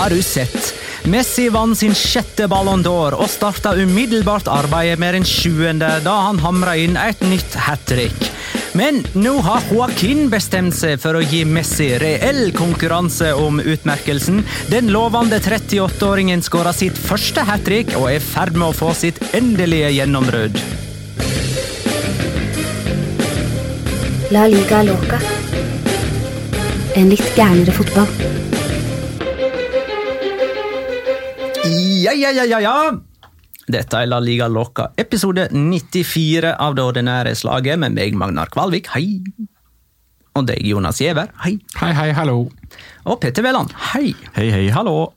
Har du sett? Messi vant sin sjette Ballon d'Or og starta umiddelbart arbeidet med den sjuende da han hamra inn et nytt hat trick. Men nå har Joaquin bestemt seg for å gi Messi reell konkurranse om utmerkelsen. Den lovende 38-åringen skåra sitt første hat trick og er i ferd med å få sitt endelige gjennombrudd. La liga loca. En litt gærnere fotball. Ja, ja, ja, ja, ja. Dette er La Liga Loca, episode 94 av det ordinære slaget med meg, Magnar Kvalvik, hei. Og deg, Jonas Giæver, hei. Hei, hei, hallo. Og Petter Veland, hei. Hei, hei, hallo.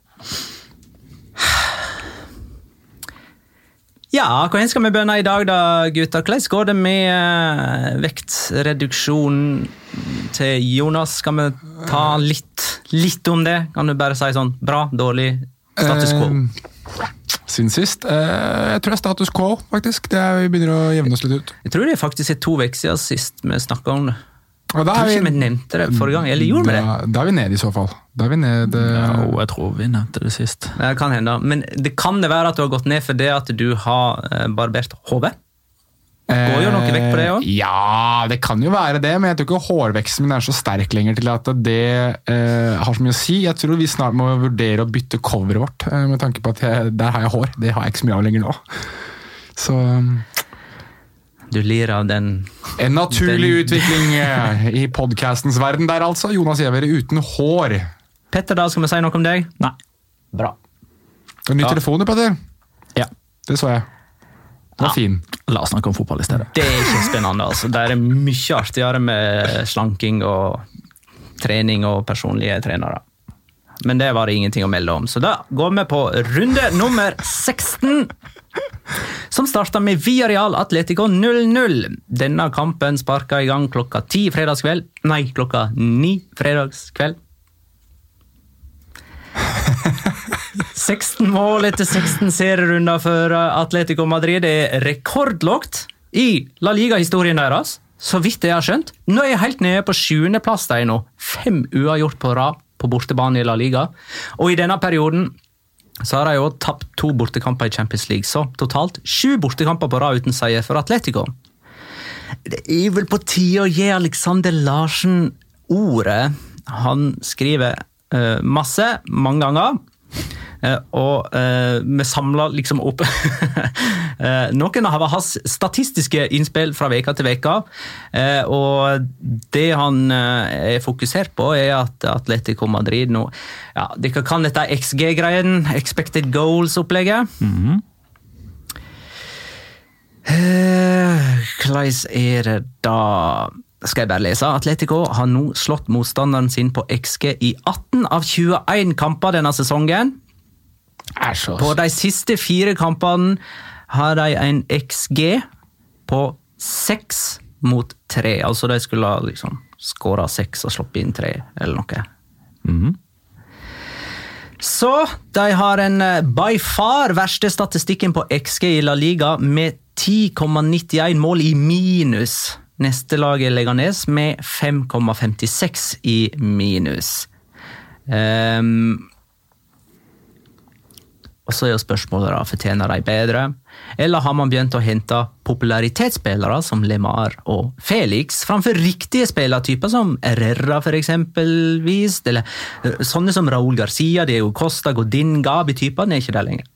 Ja, hvor skal vi begynne i dag, da, gutter? Hvordan går det med eh, vektreduksjon til Jonas? Skal vi ta litt, litt om det? Kan du bare si sånn bra, dårlig, status quo? Eh, siden sist. Eh, jeg tror det er status quo, faktisk. Det er, vi begynner å jevne oss litt ut. Jeg tror det faktisk er to uker siden sist vi snakka om det. Og da Jeg tror ikke vi nevnte det forrige gang, eller gjorde vi det? Da, er vi nede, i så fall. Da er vi ned eh, Ja, jeg tror vi nevnte det sist. Det kan hende, men det kan det være at du har gått ned for det at du har eh, barbert hodet? Går jo noe vekk på det òg? Eh, Ja, det kan jo være det, men jeg tror ikke hårveksten min er så sterk lenger til at det eh, har så mye å si. Jeg tror vi snart må vurdere å bytte coveret vårt, eh, med tanke på at jeg, der har jeg hår. Det har jeg ikke så mye av lenger nå. Så Du lir av den en naturlig Den- utvikling eh, i podcastens verden der, altså. Jonas Giæver uten hår. Petter, da skal vi si noe om deg? Nei. Bra. Du har ny Ja. telefon, du, Petter. Ja. Det så jeg. Den var Ja. fin. La oss snakke om fotball i stedet. Det er ikke spennende. altså. Det er mye artigere med slanking og trening og personlige trenere. Men det var det ingenting å melde om. Så da går vi på runde nummer 16. Som starta med Villarreal Atletico 0-0. Denne kampen sparka i gang klokka ti fredagskveld. Nei, klokka ni fredagskveld. 16 mål etter 16 serierunder for Atletico Madrid. Er rekordlågt i La Liga-historien deres. Så vidt jeg har skjønt. Nå er jeg helt nede på sjuendeplass de nå. Fem uavgjort på rad på bortebane i La Liga. Og i denne perioden så har de jo tapt to bortekamper i Champions League. Så totalt sju bortekamper på rad uten seier for Atletico. Det er vel på tide å gi Alexander Larsen ordet. Han skriver uh, masse, mange ganger. Eh, og eh, vi samla liksom opp eh, noen av hans statistiske innspill fra veka til veka. Og det han er fokusert på, er at Atletico Madrid nå ja, Dere kan dette XG-greien, Expected Goals-opplegget. Eh, Hvordan er det da Skal jeg bare lese. Atletico har nå slått motstanderen sin på XG i 18 av 21 kamper denne sesongen. På de siste fire kampene har de en XG på seks mot tre. Altså de skulle ha liksom skåra seks og sluppet inn tre, eller noe. Så de har en eh, by far verste statistikken på XG i La Liga med 10,91 mål i minus. Neste lag er Leganes med 5,56 i minus. Ehm, og så er jo spørsmålet da, fortjener de bedre? Eller har man begynt å hente popularitetsspillere som Lemar og Felix, framfor riktige spillertyper som Herrera for eksempelvis, eller eh, sånne som Raúl Garcia, det er jo Costa, Godin, Gabi-typene er ikke der lenger.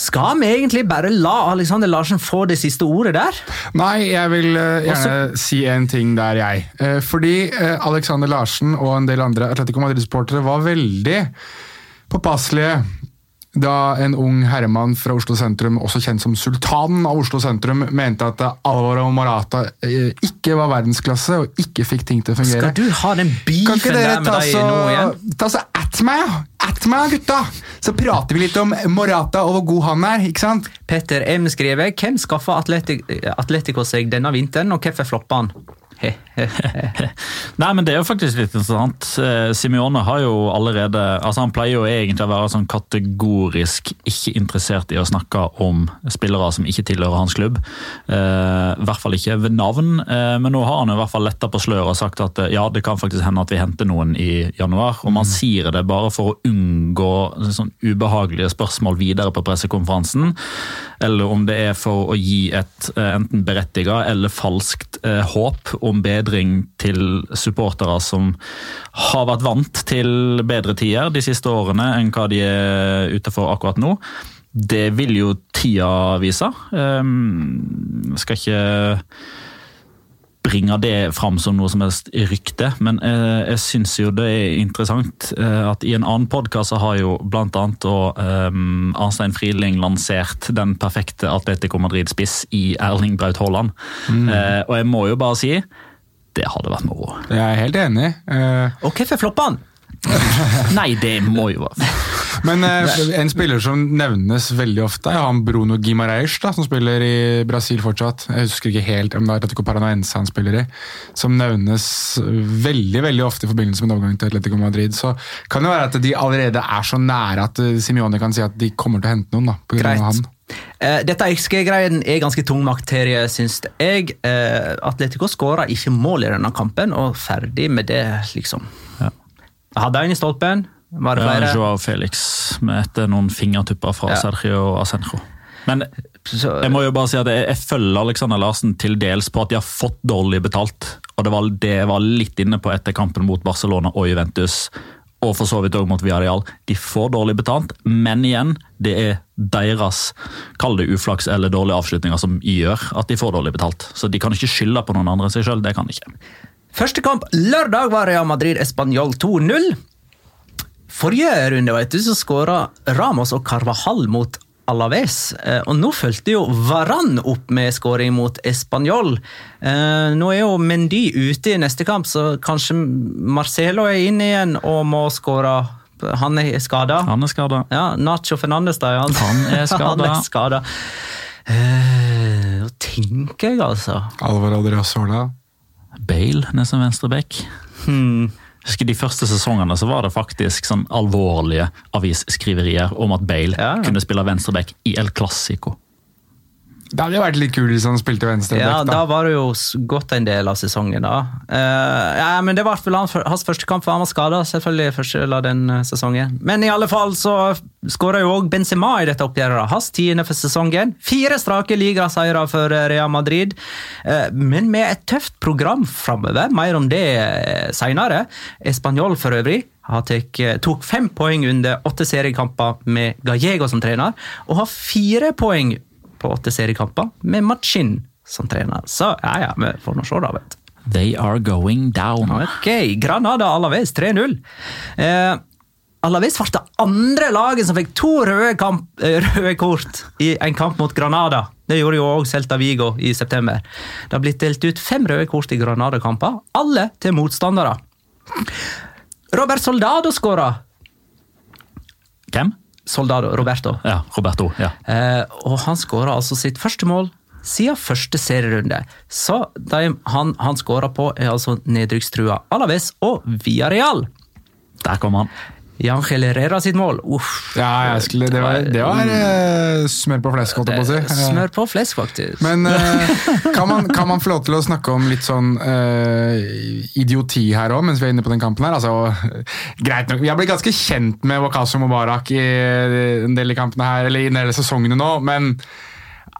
Skal vi egentlig bare la Alexander Larsen få det siste ordet der? Nei, jeg vil uh, gjerne si en ting der, jeg. Uh, fordi uh, Alexander Larsen og en del andre Atletico Madrid-supportere var veldig påpasselige da en ung herremann fra Oslo sentrum, også kjent som sultanen av Oslo sentrum, mente at Alvaro Morata eh, ikke var verdensklasse og ikke fikk ting til å fungere. Skal du ha den beefen der med deg så, nå igjen? ta så at meg. At meg, gutta! Så prater vi litt om Morata og hvor god han er, ikke sant? Petter M skriver hvem skaffa Atletico seg denne vinteren, og hvorfor floppa han? Nei, men Det er jo faktisk litt interessant. Eh, Simione har jo allerede altså Han pleier jo egentlig å være sånn kategorisk ikke interessert i å snakke om spillere som ikke tilhører hans klubb. Eh, I hvert fall ikke ved navn, eh, men nå har han i hvert fall letta på sløret og sagt at ja, det kan faktisk hende at vi henter noen i januar. Og man sier det bare for å unngå sånn ubehagelige spørsmål videre på pressekonferansen. Eller om det er for å gi et enten berettiget eller falskt eh, håp om bedring til supportere som har vært vant til bedre tider de siste årene enn hva de er ute for akkurat nå. Det vil jo tida vise. Um, skal ikke bringe det fram som noe som helst rykte, men eh, jeg syns jo det er interessant eh, at i en annen podkast har jo annet eh, Arnstein Friedling lansert den perfekte Atletico Madrid-spiss i Erling Braut Haaland. Eh, og jeg må jo bare si det hadde vært moro. Jeg er helt enig. Eh, Og hvorfor floppa han? Nei, det må jo være Men eh, en spiller som nevnes veldig ofte, er han Bruno Guimaraes, da, som spiller i Brasil fortsatt. Jeg husker ikke helt om det er Atletico Paranaense han spiller i. Som nevnes veldig veldig ofte i forbindelse med en overgang til Atletico Madrid. Så kan det være at de allerede er så nære at eh, Simione kan si at de kommer til å hente noen. da, på grunn av han. Uh, Dette XG-greien er ganske tung materie, syns jeg. Uh, Atletico skåra ikke mål i denne kampen, og ferdig med det, liksom. Ja. Hadde en i stolpen. Var det flere? Joao Felix med etter noen fingertupper fra Ja. Sergio Asenjo. Men Jeg må jo bare si at jeg, jeg følger Alexander Larsen til dels på at de har fått dårlig betalt. Og det var det jeg var litt inne på etter kampen mot Barcelona og Juventus. Og for så vidt også mot Villarreal. De får dårlig betalt, men igjen, det er deres kall det uflaks eller dårlige avslutninger som gjør at de får dårlig betalt. Så de kan ikke skylde på noen andre enn seg sjøl. Det kan de ikke. Første kamp lørdag var Real Madrid Español 2-0. Forrige runde vet du, så skåra Ramos og Carvajal mot Alaves. Eh, Og nå fulgte jo Varan opp med skåring mot Español. Eh, Nå er jo Mendy ute i neste kamp, så kanskje Marcelo er inne igjen og må skåre. Han er skada. Han er skada. Ja, Nacho Fernandes, da. ja. Han er er skada. Uh, tenker jeg, altså. Alvaro Adriasola. Bale ned som venstreback. Hmm. Husker De første sesongene så var det faktisk sånn alvorlige avisskriverier om at Bale ja. kunne spille venstreback i El Clásico. Det hadde jo vært litt kult hvis han spilte venstre Ja, da da. var det jo godt en del av sesongen, da. Uh, ja, men Det var hans første kamp, for han var skada selvfølgelig første del av den eh, sesongen. Men i alle fall så skåra jo òg Benzema i dette oppgjøret. Hans tiende for sesongen. Fire strake ligaseiere for eh, Real Madrid, Uh, men med et tøft program framover. Mer om det seinere. Español for øvrig tok fem poeng under åtte seriekamper med Gallego som trener, og har fire poeng på åtte seriekamper med Machin som trener. Så ja, ja, vi får nå se, da. vet. They are going down. Ok, Granada Alaves 3-0. Eh, Alaves ble det andre laget som fikk to røde, kamp, eh, røde kort i en kamp mot Granada. Det gjorde jo også Celta Vigo i september. Det har blitt delt ut fem røde kort i Granada-kamper, alle til motstandere. Robert Soldado skåra. Hvem? Soldado, Roberto. Ja, Roberto. ja. Eh, og han skåra altså sitt første mål siden første serierunde. Så de han, han skåra på, er altså nedrykkstrua Alaves og Villarreal. Der kom han. Jangel Herrera sitt mål. Uff. Ja, jeg skulle, det var, det var uh, smør på flesk, holdt jeg på å si. Eh, Smør på flesk, faktisk. Men uh, kan, man, kan man få lov til å snakke om litt sånn uh, idioti her òg, mens vi er inne på den kampen her? Altså, greit nok, Vi har blitt ganske kjent med Wakaso Mubarak i en del av kampene her, eller i en del av sesongene nå, men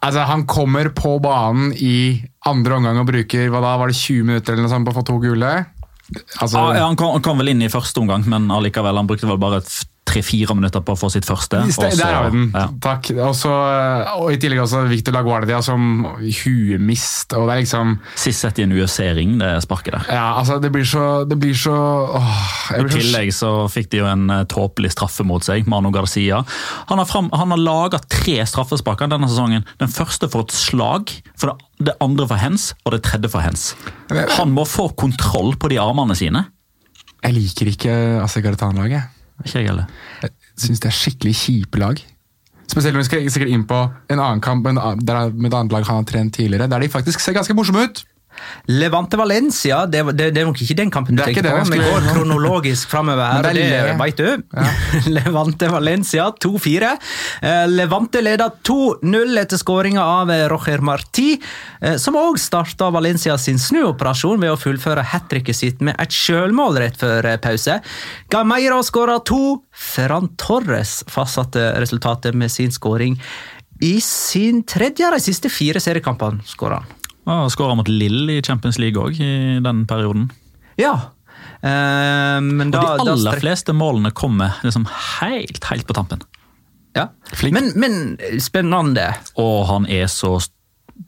altså, han kommer på banen i andre omgang og bruker hva da, var det 20 minutter eller noe sånt på å få to gule. Altså, ja, han, kom, han kom vel inn i første omgang, men allikevel, han brukte vel bare tre-fire minutter på å få sitt første. Just det, og så- der har vi den. Ja. Takk. Også, og I tillegg også Victor Laguardia som huemist. og det er liksom Sist sett i en UFC-ring, det sparket der. Ja, altså, det blir så Det blir så åh, I tillegg så fikk de jo en eh, tåpelig straffe mot seg, Manu Garcia. Han har, fram, han har laga tre straffespark denne sesongen. Den første for et slag, for det, det andre for hens, og det tredje for hens. Han må få kontroll på de armene sine. Jeg liker ikke Asegartan-laget. Ikke jeg heller. Jeg syns det er skikkelig kjipe lag. Spesielt når vi skal sikkert inn på en annen kamp der, med et annet lag han har trent tidligere, der de faktisk ser ganske morsomme ut. Levante Valencia, det, det, det er nok ikke den kampen du er tenker på. Vi går kronologisk framover her, det det veit du. Levante Valencia 2-4. Eh, Levante leder 2-0 etter skåringa av Roger Marti, eh, som òg starta Valencia sin snuoperasjon ved å fullføre hat tricket sitt med et sjølmål rett før eh, pause. Gameira skåra to. Ferran Torres fastsatte resultatet med sin skåring. I sin tredje av de siste fire seriekampene skåra han. Og skåra mot Lill i Champions League òg i den perioden. Ja. Eh, men Og da, de aller strek- fleste målene kommer liksom helt, helt på tampen. ja. Flink. Men, men spennende. Og han er så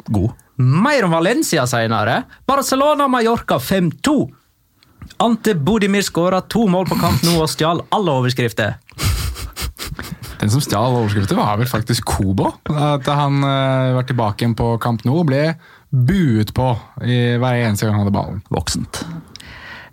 god. Mer om Valencia senere. Barcelona-Mallorca 5-2. Ante Bodimir skåra to mål på kamp nå og stjal alle overskrifter. Den som stjal overskrifter, var vel faktisk Kobo. At han uh, var tilbake igjen på kamp nå, og ble buet på i hver eneste gang han hadde ballen. Voksent.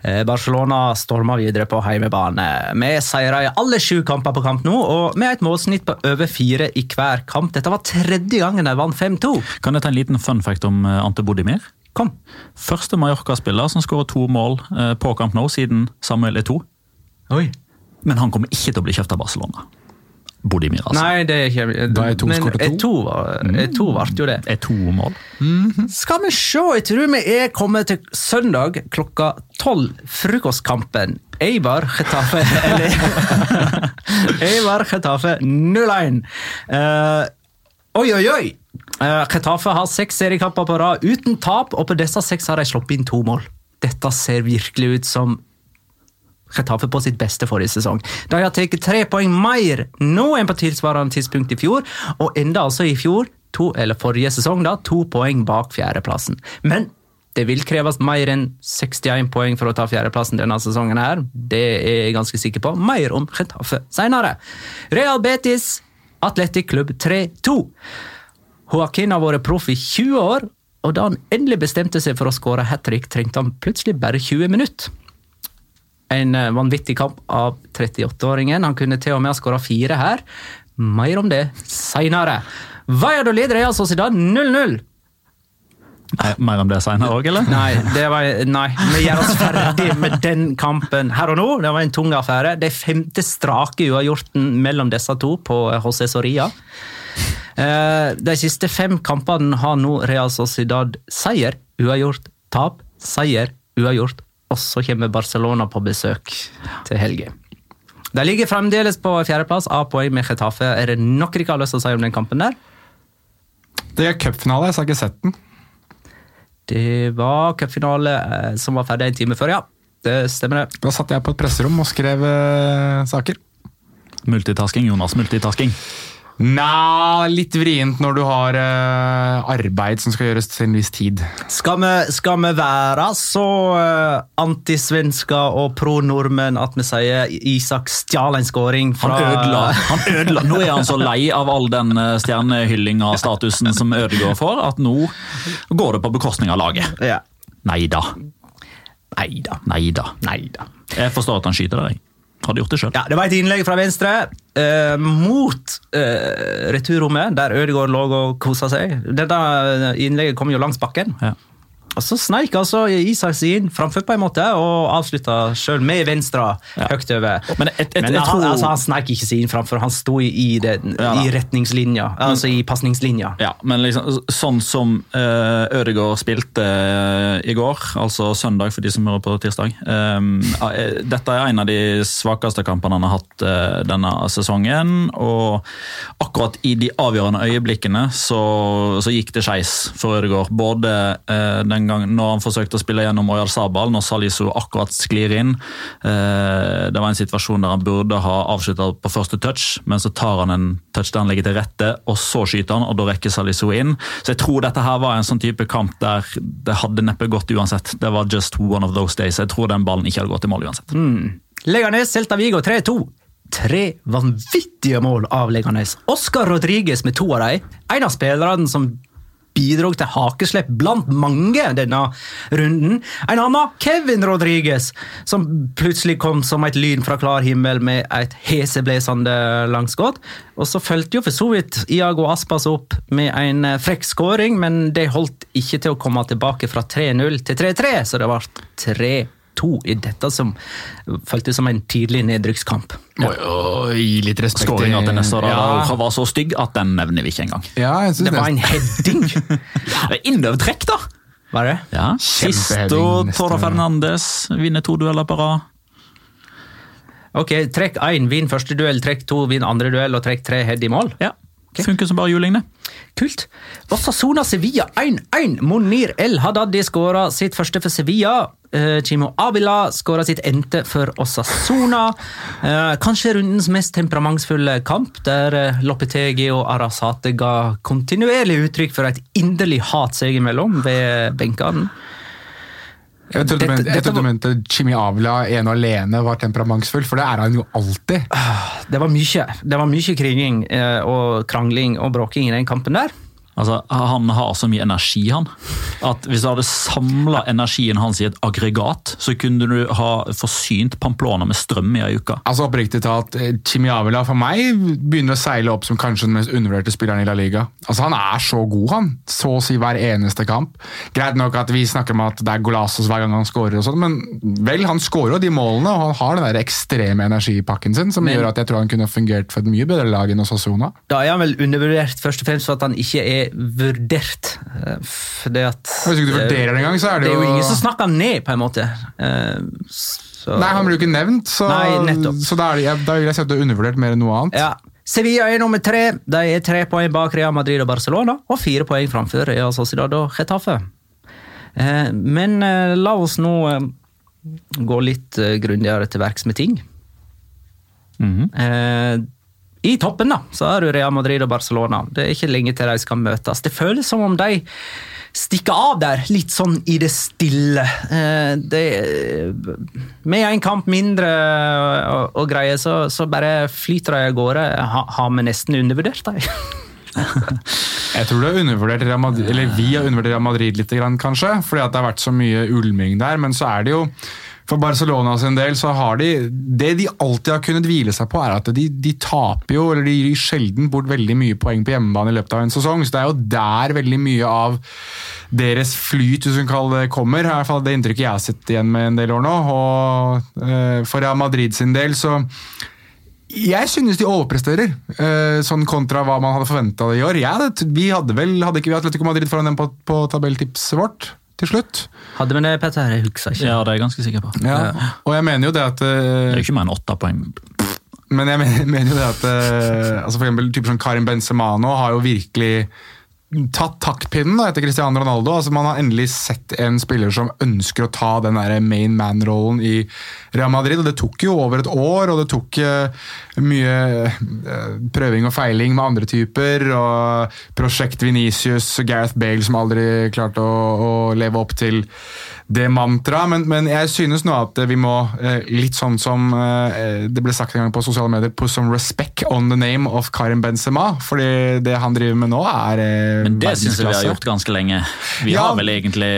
Eh, Barcelona storma videre på heimebane Vi seire i alle sju kamper på kamp nå, og med et målsnitt på over fire i hver kamp. Dette var tredje gangen de vant 5-2. Kan jeg ta en liten fun fact om eh, Ante Bodimir? Kom. Første Mallorca-spiller som skårer to mål eh, på kamp nå siden Samuel Eto'o. Oi. Men han kommer ikke til å bli kjøpt av Barcelona. Bodimir, altså. Nei, det er ikke Da er to skåret to. to var- to ble jo det. Eto'o-mål. Skal vi se, jeg tror vi er kommet til søndag klokka tolv. Frokostkampen. Eibar Getafe Eibar Getafe 0-1. Uh, oi, oi, oi! Uh, Getafe har seks seriekamper på rad uten tap, og på disse seks har de sluppet inn to mål. Dette ser virkelig ut som Getafe på sitt beste forrige sesong. De har tatt tre poeng mer nå enn på tilsvarende tidspunkt i fjor, og enda altså i fjor, to, eller forrige sesong, da, to poeng bak fjerdeplassen. Men det vil kreves mer enn 61 poeng for å ta fjerdeplassen denne sesongen. her. Det er jeg ganske sikker på. Mer om Getafe senere. Real Betis, Atletic Klubb 3-2. Joaquin har vært proff i 20 år, og da han endelig bestemte seg for å skåre hat trick, trengte han plutselig bare 20 minutter. En eh, vanvittig kamp av 38-åringen. Han kunne til og med ha skåra fire her. Mer om det seinere. Valladolid Real Sociedad 0-0. Nei, mer om det senere òg, eller? Nei, det var, nei, vi gjør oss ferdig med den kampen her og nå. Det var en tung affære. Det er femte strake uavgjorten mellom disse to på José Soria. Eh, De siste fem kampene har nå Real Sociedad seier, uavgjort, tap, seier, uavgjort. Og så kommer Barcelona på besøk til helga. De ligger fremdeles på fjerdeplass, av poeng med Getafe. Er det noe dere har lyst til å si om den kampen der? Det er cupfinale, så jeg har ikke sett den. Det var cupfinale eh, som var ferdig en time før, ja. det stemmer det. Da satt jeg på et presserom og skrev eh, saker. Multitasking, Jonas. Multitasking. Nja, litt vrient når du har uh, arbeid som skal gjøres til en viss tid. Skal vi, skal vi være så uh, antisvenska og pro-nordmenn at vi sier Isak stjal en skåring Han fra ødela, han ødela. Nå er han så lei av all den eh, stjernehyllinga-statusen som Ødegaard får, at nå går det på bekostning av laget. Ja. Nei da. Nei da. Nei da. Jeg forstår at han skyter der. Hadde gjort det sjøl. Ja, det var et innlegg fra venstre eh, mot eh, returrommet, der Ødegaard lå og kosa seg. Dette innlegget kom jo langs bakken. Ja. Og så sneik altså Isak inn framfor på en måte, og avslutta sjøl med venstre Ja. høyt over. Men et- et- Men han, tror- altså, han sneik ikke seg inn framfor, han sto i, i, det, Ja i retningslinja, altså i pasningslinja. Ja, men liksom, sånn som uh, Ødegaard spilte uh, i går, altså søndag for de som hører på tirsdag um, uh, Dette er en av de svakeste kampene han har hatt uh, denne sesongen. Og akkurat i de avgjørende øyeblikkene så, så gikk det skeis for Ødegaard. Både eh, gangen når han forsøkte å spille gjennom Oyar Sabal, når Salisu akkurat sklir inn. Eh, det var en situasjon der han burde ha avslutta på første touch, men så tar han en touch der han legger til rette, og så skyter han, og da rekker Salisu inn. Så jeg tror dette her var en sånn type kamp der det hadde neppe gått uansett. Det var just one of those days. Jeg tror den ballen ikke hadde gått i mål uansett. Leganes, Celta Vigo 3-2. Tre vanvittige mål av Leganes. Oscar Rodriguez med to av dem. En av spillerne som bidro til hakeslepp blant mange denne runden. En annen, Kevin Rodriguez, som plutselig kom som et lyn fra klar himmel med et heseblesende langskudd. Og så fulgte jo for så vidt Iago Aspas opp med en eh, frekk skåring, men det holdt ikke til å komme tilbake fra 3-0 til 3-3, så det ble 3-2 i dette som føltes som en tidlig nedrykkskamp. Må jo gi litt respekt Skåringa til neste år ja. ja. var så stygg at den nevner vi ikke engang. Ja, jeg synes Det var en heading! Innovertrekk, da! Var det? Ja, Sisto Toro. Fernandes vinner to dueller på rad. Ok, Trekk én, vinn første duell, trekk to, vinn andre duell, og trekk tre, head i mål. Ja, Funker som bare juling, det. Kult. Osasona Sevilla 1-1. Monir El Hadadi skåra sitt første for Sevilla. Eh, Chimo Abila skåra sitt ente for Osasuna. Eh, kanskje rundens mest temperamentsfulle kamp, der eh, Lopetegi og Arasate ga kontinuerlig uttrykk for et inderlig hat seg imellom ved benkene. Jeg trodde Dette- mente- jeg trodde du mente Jimmy Avila ene og alene var temperamentsfull, for det er han jo alltid. Det var mye, det var mye kriging eh, og krangling og bråking i den kampen der. Altså, Han har så mye energi, han. At Hvis du hadde samla energien hans i et aggregat, så kunne du ha forsynt Pamplona med strøm i ei uke. Altså Oppriktig talt, eh, Jimmy Avila for meg begynner å seile opp som kanskje den mest undervurderte spilleren i La Liga. Altså Han er så god, han. Så å si hver eneste kamp. Greit nok at vi snakker om at det er Golasos hver gang han scorer, og sånn, men vel, han scorer jo de målene, og han har den der ekstreme energipakken sin som Men- gjør at jeg tror han kunne fungert for et mye bedre lag enn Osasuna. Da er han vel undervurdert først og fremst for at han ikke er vurdert. eh, det at Hvis ikke du vurderer det engang, så er det Det er jo jo- ingen som snakker ned, på en måte. Eh, Så, Nei, han blir jo ikke nevnt, så, Nei, så da, er det, da vil jeg si at du er undervurdert mer enn noe annet. Ja. Sevilla er nummer tre. De er tre poeng bak Real Madrid og Barcelona, og fire poeng framfor Real Sociedad og Getafe. Eh, Men eh, la oss nå eh, gå litt eh, grundigere til verks med ting. Eh, I toppen da, så har du Real Madrid og Barcelona. Det er ikke lenge til de skal møtes. Det føles som om de stikker av der, litt sånn i det stille. Eh, det, med en kamp mindre og, og greier, så, så bare flyter de av gårde. Ha, har vi nesten undervurdert dem? Jeg tror du har undervurdert Real Madrid, eller vi har undervurdert Real Madrid litt, kanskje, fordi at det har vært så mye ulming der. Men så er det jo for Barcelona sin del så har de Det de alltid har kunnet hvile seg på, er at de, de taper jo, eller de gir sjelden bort veldig mye poeng på hjemmebane i løpet av en sesong. Så det er jo der veldig mye av deres flyt hvis du kaller kalle det, kommer. I hvert fall det inntrykket jeg har sett igjen med en del år nå. Og eh, For Real Madrid sin del så jeg synes de overpresterer, eh, sånn kontra hva man hadde forventa i år. Jeg vi hadde vel, hadde ikke vi Atletico Madrid foran dem på, på tabelltipset vårt til slutt? Hadde vi det, Petter? Jeg husker ikke. Ja, det er jeg ganske sikker på. Ja. Og jeg mener jo det at Det eh, er jo ikke mer enn åtte poeng. Men jeg mener, mener jo det at eh, altså for eksempel typer som Karim Benzema nå har jo virkelig tatt taktpinnen da, etter Cristiano Ronaldo. Altså, man har endelig sett en spiller som ønsker å ta den der main man-rollen i Real Madrid. og Det tok jo over et år, og det tok eh, mye eh, prøving og feiling med andre typer. og Prosjekt Venicius og Gareth Bale som aldri klarte å, å leve opp til det mantraet. Men, men, jeg synes nå at vi må, eh, litt sånn som det ble sagt en gang på sosiale medier, put some respect on the name of Karim Benzema. fordi det han driver med nå, er Men det syns jeg vi har gjort ganske lenge. Vi Ja. har vel egentlig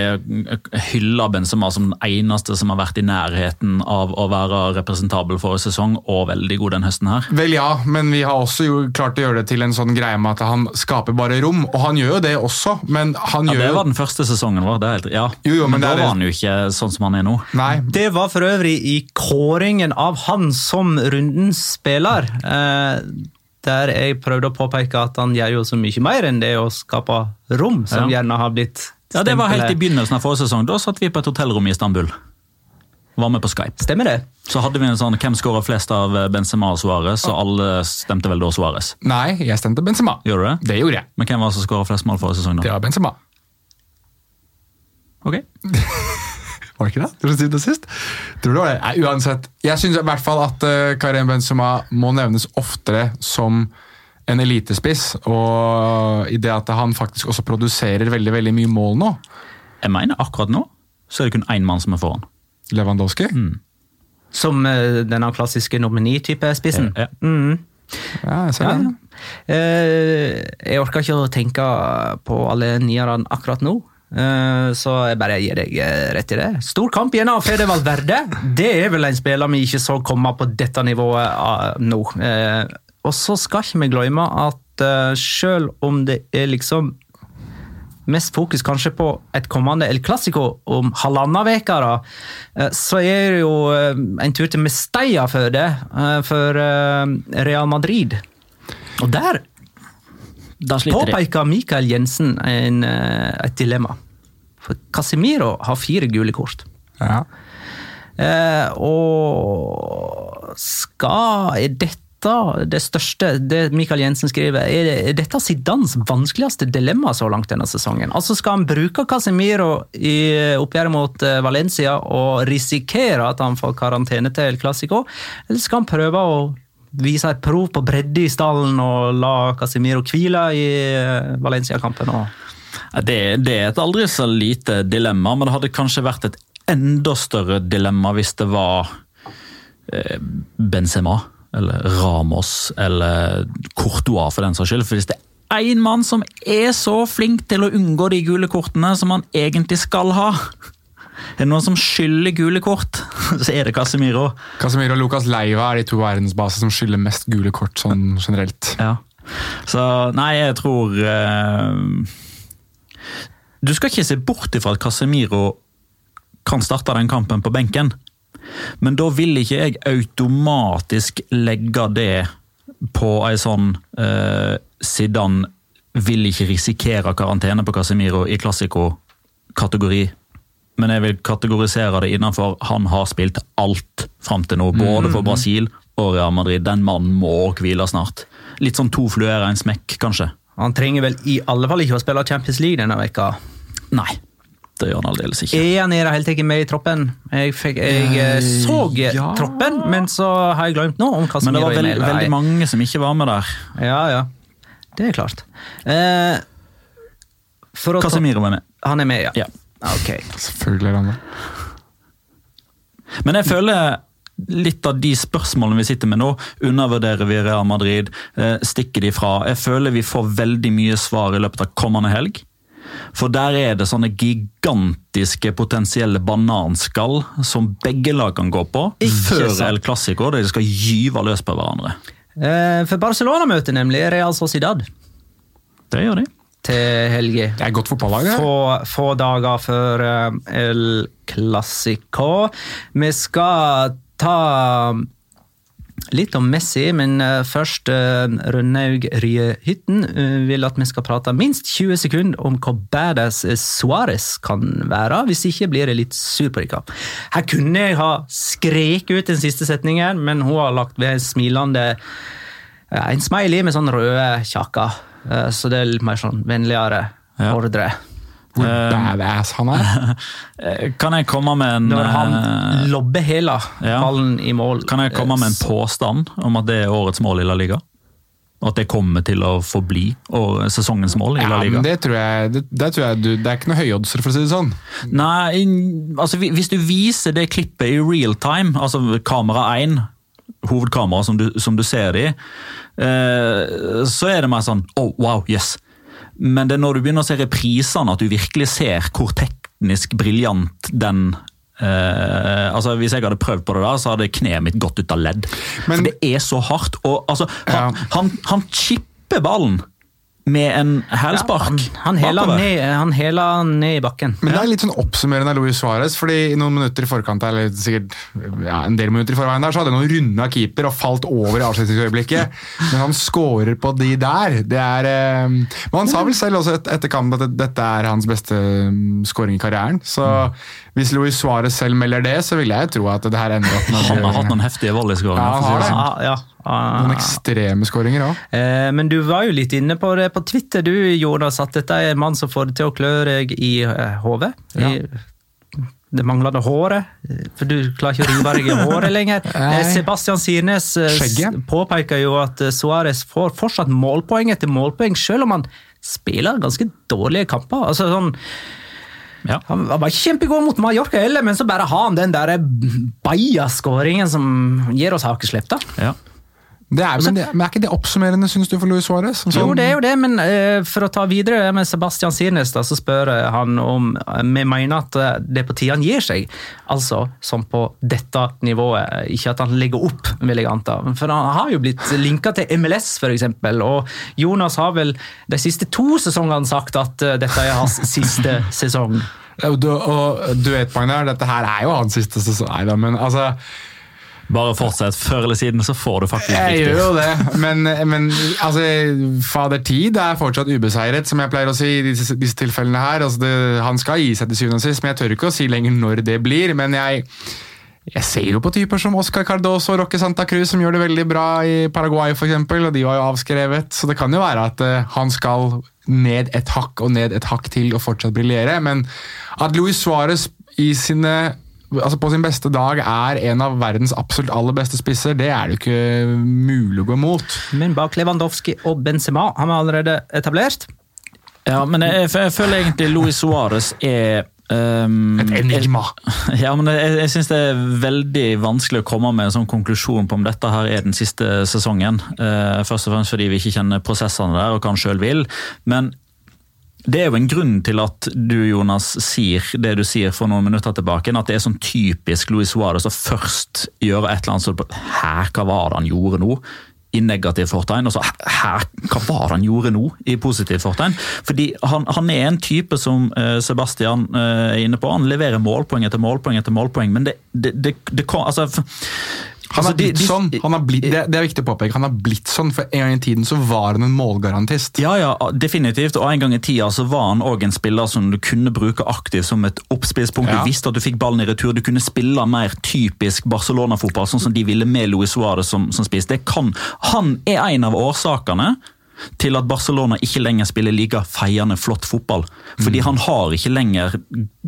hylla Benzema som den eneste som har vært i nærheten av å være representabel for sesong, og veldig god den høsten her. Vel ja, men vi har også jo klart å gjøre det til en sånn greie med at han skaper bare rom. Og han gjør jo det også, men han Ja, gjør Det var den første sesongen vår. det er helt, ja. Jo, jo, men men det da er det- var han jo ikke sånn som han er nå. Nei, Det var for øvrig i kåringen av han som rundens spiller. Eh, der jeg prøvde å påpeke at han gjør jo så mye mer enn det å skape rom, som Ja. gjerne har blitt Ja, Det var helt i begynnelsen av forrige sesong. Da satt vi på et hotellrom i Istanbul. Var med på Skype. Stemmer det? Så hadde vi en sånn Hvem skårer flest av Benzema og Suárez? Og alle stemte vel da Suárez. nei, jeg stemte Benzema. Gjorde du det? Det gjorde jeg. Men hvem var det som skåra flest mål forrige sesong? Det var Benzema. Ok. Var det ikke det? Til syvende og sist? Tror det var det. Nei, uansett. Jeg syns i hvert fall at uh, Karim Benzema må nevnes oftere som en elitespiss. Og i det at han faktisk også produserer veldig veldig mye mål nå. Jeg mener akkurat nå så er det kun én mann som er foran. Lewandowski. Som eh, denne klassiske nomini-type spissen. Ja. Mm. Ja, jeg ser Ja. det. Eh, jeg orker ikke å tenke på alle nierne akkurat nå. Eh, Så jeg bare gir deg eh, rett i det. Stor kamp igjen av Fede Valverde. Det er vel en spiller vi ikke så komme på dette nivået nå. Eh, Og så skal ikke vi glemme at selv om det er liksom mest fokus kanskje på et kommende El Clásico om halvannen uke, så er det jo en tur til Mestalla for det, for Real Madrid. Og der. Påpeker Mikael Jensen en, eh, et dilemma. For Casemiro har fire gule kort. Ja. Eh, og skal Er dette det største det Mikael Jensen skriver, er, det, er dette Zidans vanskeligste dilemma så langt denne sesongen? Altså Skal han bruke Casemiro i oppgjøret mot eh, Valencia og risikere at han får karantene til El Clásico, eller skal han prøve å vise et prov på bredde i stallen og la Casemiro hvile i eh, Valencia-kampen? Det, det er et aldri så lite dilemma, men det hadde kanskje vært et enda større dilemma hvis det var eh, Benzema eller Ramos eller Courtois for den saks skyld. For hvis det er én mann som er så flink til å unngå de gule kortene som han egentlig skal ha Er det noen som skylder gule kort, så er det Casemiro. Casemiro og Lucas Leiva er de to verdensbaser som skylder mest gule kort sånn generelt. Ja. Så nei, jeg tror uh, Du skal ikke se bort ifra at Casemiro kan starte den kampen på benken. Men da vil ikke jeg automatisk legge det på ei sånn uh, Zidane vil ikke risikere karantene på Casemiro i klassiko-kategori. Men jeg vil kategorisere det innenfor han har spilt alt fram til nå. Både for Brasil og Real Madrid. Den mannen må hvile snart. Litt sånn to fluer i en smekk, kanskje. Han trenger vel i alle fall ikke å spille Champions League denne veka. Nei, det gjør han aldeles ikke. Er han i det hele tatt med i troppen? Jeg, fikk, jeg eh, så ja. troppen, men så har jeg glemt noe om hva som Men det var er veld, veldig mange som ikke var med der. Ja, ja. Det er klart. Eh, Casemiro var med. Han er med, ja. Ja. Ok. Selvfølgelig er han det. Men jeg føler litt av de spørsmålene vi sitter med nå, undervurderer vi Real Madrid, eh, stikker de fra. Jeg føler vi får veldig mye svar i løpet av kommende helg. For der er det sånne gigantiske potensielle bananskall som begge lag kan gå på Ikke før sant. El Clásico, der de skal gyve løs på hverandre. Eh, for Barcelona møter nemlig Real Sociedad Det gjør de. Til helga. Det er godt fotballag, det. Få, få dager før eh, El Clásico. Vi skal ta litt om Messi, men eh, først uh, Rønnaug Rye Hytten eh, vil at vi skal prate minst 20 sekunder om hvor badass eh, Suárez kan være. Hvis ikke blir jeg litt sur på dere. Her kunne jeg ha skreket ut den siste setningen, men hun har lagt ved en smilende En smiley med sånn røde kjaker. Eh, Så det er litt mer sånn vennligere Ja. ordre. Hvor Eh, badass han er. Eh, Kan jeg komme med en Når han lobber hele ja. ballen i mål. Kan jeg komme med en påstand om at det er årets mål i La Liga? At det kommer til å forbli og sesongens mål i La Liga? men det tror jeg, det, det tror jeg du, det er ikke noe høyoddser, for å si det sånn. Nei, altså hvis du viser det klippet i real time, altså kamera 1, hovedkamera som du, som du ser i, eh, så er det mer sånn oh, wow, yes. Men det er når du begynner å se reprisene at du virkelig ser hvor teknisk briljant den eh, altså Hvis jeg hadde prøvd på det da, så hadde kneet mitt gått ut av ledd. Men- For det er så hardt. og altså, han, Ja. han, han chipper ballen med en hælspark. Han, han hæla ned, ned i bakken. Men det er litt sånn oppsummerende av Luis Suárez, fordi i noen minutter i forkant, eller sikkert ja, en del minutter i forveien der, så hadde han runda keeper og falt over i avslutningsøyeblikket. Men han scorer på de der. Det er eh, Men han sa vel selv også et, etter kampen at dette er hans beste mm, scoring i karrieren. Så hvis Luis Suárez selv melder det, så vil jeg tro at det her ender opp med Han har hatt noen heftige volleyscoringer. Ja, han har det sånn. Ja. ah. noen ekstreme skåringer òg. Eh, Men du var jo litt inne på det på Twitter, du Jonas, at dette er en mann som får det til å klø deg i eh, hodet. Ja. Det manglende håret, for du klarer ikke å rive deg i håret lenger. Nei. Eh, Sebastian Sirnes eh, Skjegget. påpeker jo at Suárez får fortsatt målpoeng etter målpoeng, selv om han spiller ganske dårlige kamper. Altså sånn Ja. Han var kjempegod mot Mallorca heller, men så bare har han den der baia-skåringen som gir oss hakeslepp, da. Ja. Det er, men, det, men er ikke det oppsummerende, syns du, for Luis Suárez? Sånn- Jo, det er jo det, men uh, for å ta videre med Sebastian Sirnes, da, så spør han om eh, vi mener at eh, det er på tide han gir seg. Altså som på dette nivået, ikke at han legger opp, vil jeg anta. For han har jo blitt linka til MLS, f.eks., og Jonas har vel de siste to sesongene sagt at uh, dette er hans siste sesong. Du, og duettpoeng der, dette her er jo hans siste sesong. Nei da, men altså Bare fortsett. Før eller siden så får du faktisk Jeg riktig. gjør jo det, men, men altså, fader Tid er fortsatt ubeseiret, som jeg pleier å si i disse, disse tilfellene her. Altså, det, han skal gi seg til syvende og sist, men jeg tør ikke å si lenger når det blir. Men jeg, jeg ser jo på typer som Oscar Cardoso og Roque Santa Cruz, som gjør det veldig bra i Paraguay f.eks., og de var jo avskrevet. Så det kan jo være at eh, han skal ned et hakk og ned et hakk til og fortsatt briljere. Men at Luis Suárez i sine altså på sin beste dag er en av verdens absolutt aller beste spisser, det er det ikke mulig å gå imot. Men bak Lewandowski og Benzema har vi allerede etablert. Ja, men jeg, jeg føler egentlig Luis Suárez er um, Et enigma. Ja, men jeg, jeg synes det er veldig vanskelig å komme med en sånn konklusjon på om dette her er den siste sesongen. Uh, først og fremst fordi vi ikke kjenner prosessene der og hva han sjøl vil. Men det er jo en grunn til at du Jonas, sier det du sier for noen minutter tilbake. At det er sånn typisk Luis Suárez å først gjøre et eller annet sånn Her, hva var det han gjorde nå? I negativ fortegn. Og så her, hva var det han gjorde nå? I positiv fortegn. Fordi han, han er en type som eh, Sebastian eh, er inne på. Han leverer målpoeng etter målpoeng etter målpoeng, men det, det, det, det altså, Han altså, har blitt de- sånn. Han er blitt, det, det er viktig å påpeke. Han har blitt sånn, for en gang i tiden så var han en målgarantist. Ja, ja, definitivt. Og en gang i tida så var han òg en spiller som du kunne bruke aktivt som et oppspillspunkt. Ja. Du visste at du fikk ballen i retur. Du kunne spille mer typisk Barcelona-fotball, sånn som de ville med Luis Suárez som, som spiss. Det kan, han er en av årsakene til at Barcelona ikke lenger spiller like feiende flott fotball. Fordi han har ikke lenger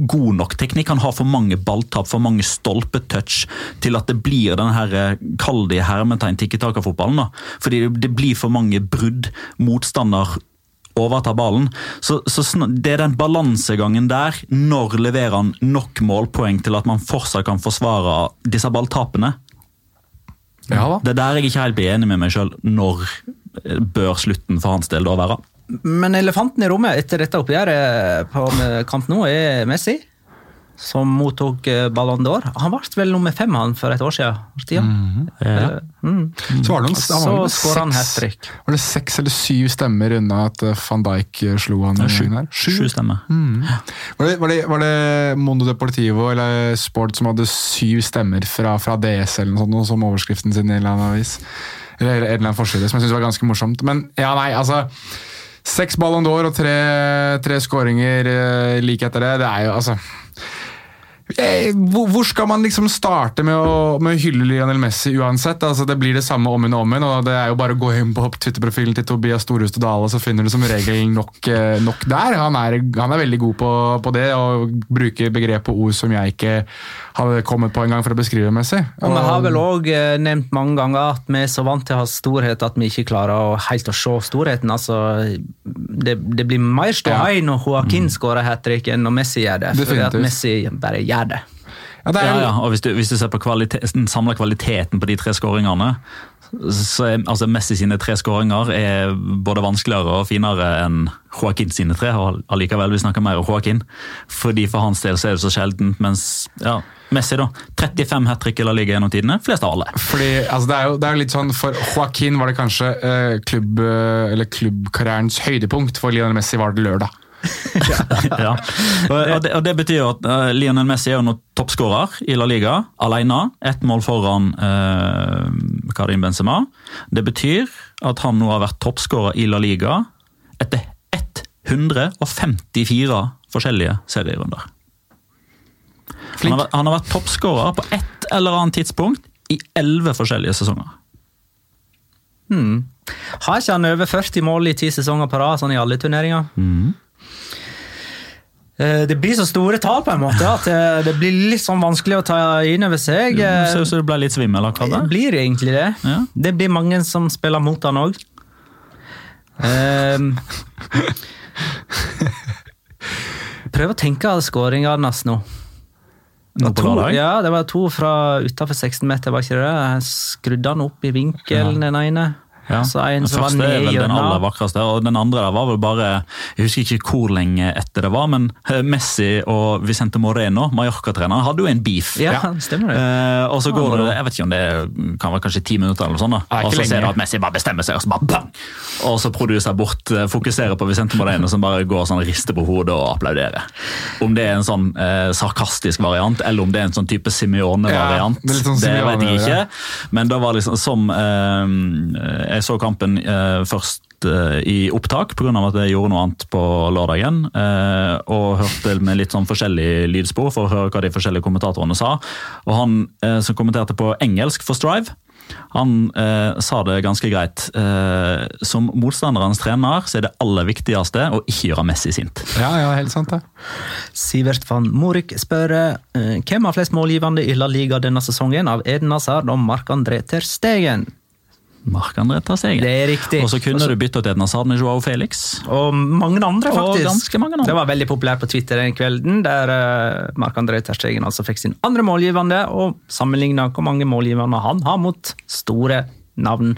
god nok teknikk. Han har for mange balltap, for mange stolpetouch til at det blir den her eh, kall det i hermetegn tikki-taka-fotballen. Fordi det, blir for mange brudd. Motstander overtar ballen. Så, så Det er den balansegangen der. Når leverer han nok målpoeng til at man fortsatt kan forsvare disse balltapene? Ja. Det er der jeg ikke helt blir enig med meg sjøl. Når bør slutten for hans del da være? Men elefanten i rommet etter dette oppgjøret på Camp Nou er Messi. Som mottok eh, Ballon d'Or. Han ble vel nummer fem han for et år siden. Stian? Ja. Mm. Så var det noen, han var vel han seks- hat-trick. Var det seks eller syv stemmer unna at eh, van Dijk eh, slo han? i Sju. her? Sju stemmer. Var det, var, det, var det Mondo Deportivo eller Sport som hadde syv stemmer fra, fra DS eller noe sånt, som overskriften sin i en eller annen avis? Eller en eller annen forside, som jeg synes var ganske morsomt. Men ja, nei, altså Seks Ballon d'Or og tre, tre skåringer eh, like etter det. Det er jo altså Hvor hvor skal man liksom starte med å, med å hylle Lionel Messi uansett? Altså, det blir det samme om og om igjen, og det er jo bare å gå inn på Twitter-profilen til Tobias Storhuset Dale, så finner du som regel nok, eh, nok der. Han er, han er veldig god på, på det, og bruker begrep og ord som jeg ikke hadde kommet på en gang for å beskrive Messi. Og vi har vel òg nevnt mange ganger at vi er så vant til å ha storhet at vi ikke klarer å helt å se storheten. Altså, det, det blir mer ståhei når Joaquin skårer hat trick enn når Messi gjør det. Fordi at Messi bare gjør det. Ja, det er, Ja, ja, og hvis du, hvis du ser på kvalitet, den samla kvaliteten på de tre skåringene, så er altså Messi sine tre skåringer er både vanskeligere og finere enn Joaquin sine tre. og allikevel vi snakker mer om Joaquin, fordi for hans del så er det så sjeldent. Mens ja, Messi, da. 35 hat trick i La Liga gjennom tidene. Flest av alle. Fordi, altså det, er jo, det er jo litt sånn, For Joaquin var det kanskje eh, klubb, eh, eller klubbkarrierens høydepunkt. For Lionel Messi var det lørdag. Ja. og, det, og det betyr jo at uh, Lionel Messi er jo nå toppskårer i La Liga, alene. Ett mål foran uh, Karim Benzema. Det betyr at han nå har vært toppskårer i La Liga etter 154 forskjellige serierunder. Han har, han har vært toppskårer på ett eller annet tidspunkt i elleve forskjellige sesonger. Har ikke han over 40 mål i ti sesonger på rad, sånn i alle turneringer? Eh, Det blir så store tall på en måte at eh, det blir litt sånn vanskelig å ta inn over seg. Eh, Ser ut som du ble litt svimmel akkurat Det blir egentlig det. Ja. Det blir mange som spiller mot han òg. prøv å tenke av skåringene hans nå. Nå To, ja, det var to fra utafor 16 meter, var ikke det? Skrudde han opp i vinkelen, den ene. Ja. Altså en Den som var første er vel den aller vakreste, og den andre der var vel bare Jeg husker ikke hvor lenge etter det var, men eh, Messi og Vicente Moreno, Mallorca-treneren, hadde jo en beef. Ja, stemmer det. Eh, og så Ja, går det jeg vet ikke om det kan være kanskje ti minutter, eller sånt da. Og så ser du at Messi bare bestemmer seg, og så bare bang! Og så produserer bort, eh, fokuserer på Vicente Moreno, som bare går sånn rister på hodet og applauderer. Om det er en sånn eh, sarkastisk variant, eller om det er en sånn type Simeone-variant, Ja, det sånn det vet jeg ikke. ja. Men da var liksom som eh, Jeg så kampen eh, først eh, i opptak, pga. at jeg gjorde noe annet på lørdagen. eh, og hørte med litt sånn forskjellig lydspor for å høre hva de forskjellige kommentatorene sa. Og han eh, som kommenterte på engelsk for Strive, han eh, sa det ganske greit. Eh, som motstanderens trener så er det aller viktigste å ikke gjøre Messi sint. Ja, ja, helt sant det. Sivert van Morik spør eh, hvem har flest målgivende i La Liga denne sesongen av Eden Hazard og Mark-André Ter Stegen. Marc-André tar Det er riktig. Og så kunne du bytte ut Edna Sad med Joao Felix. Og mange andre, faktisk. Og ganske mange andre. Det var veldig populært på Twitter den kvelden, der uh, Marc-André Terstegen altså fikk sin andre målgivende, og sammenligna hvor mange målgivende han har mot store navn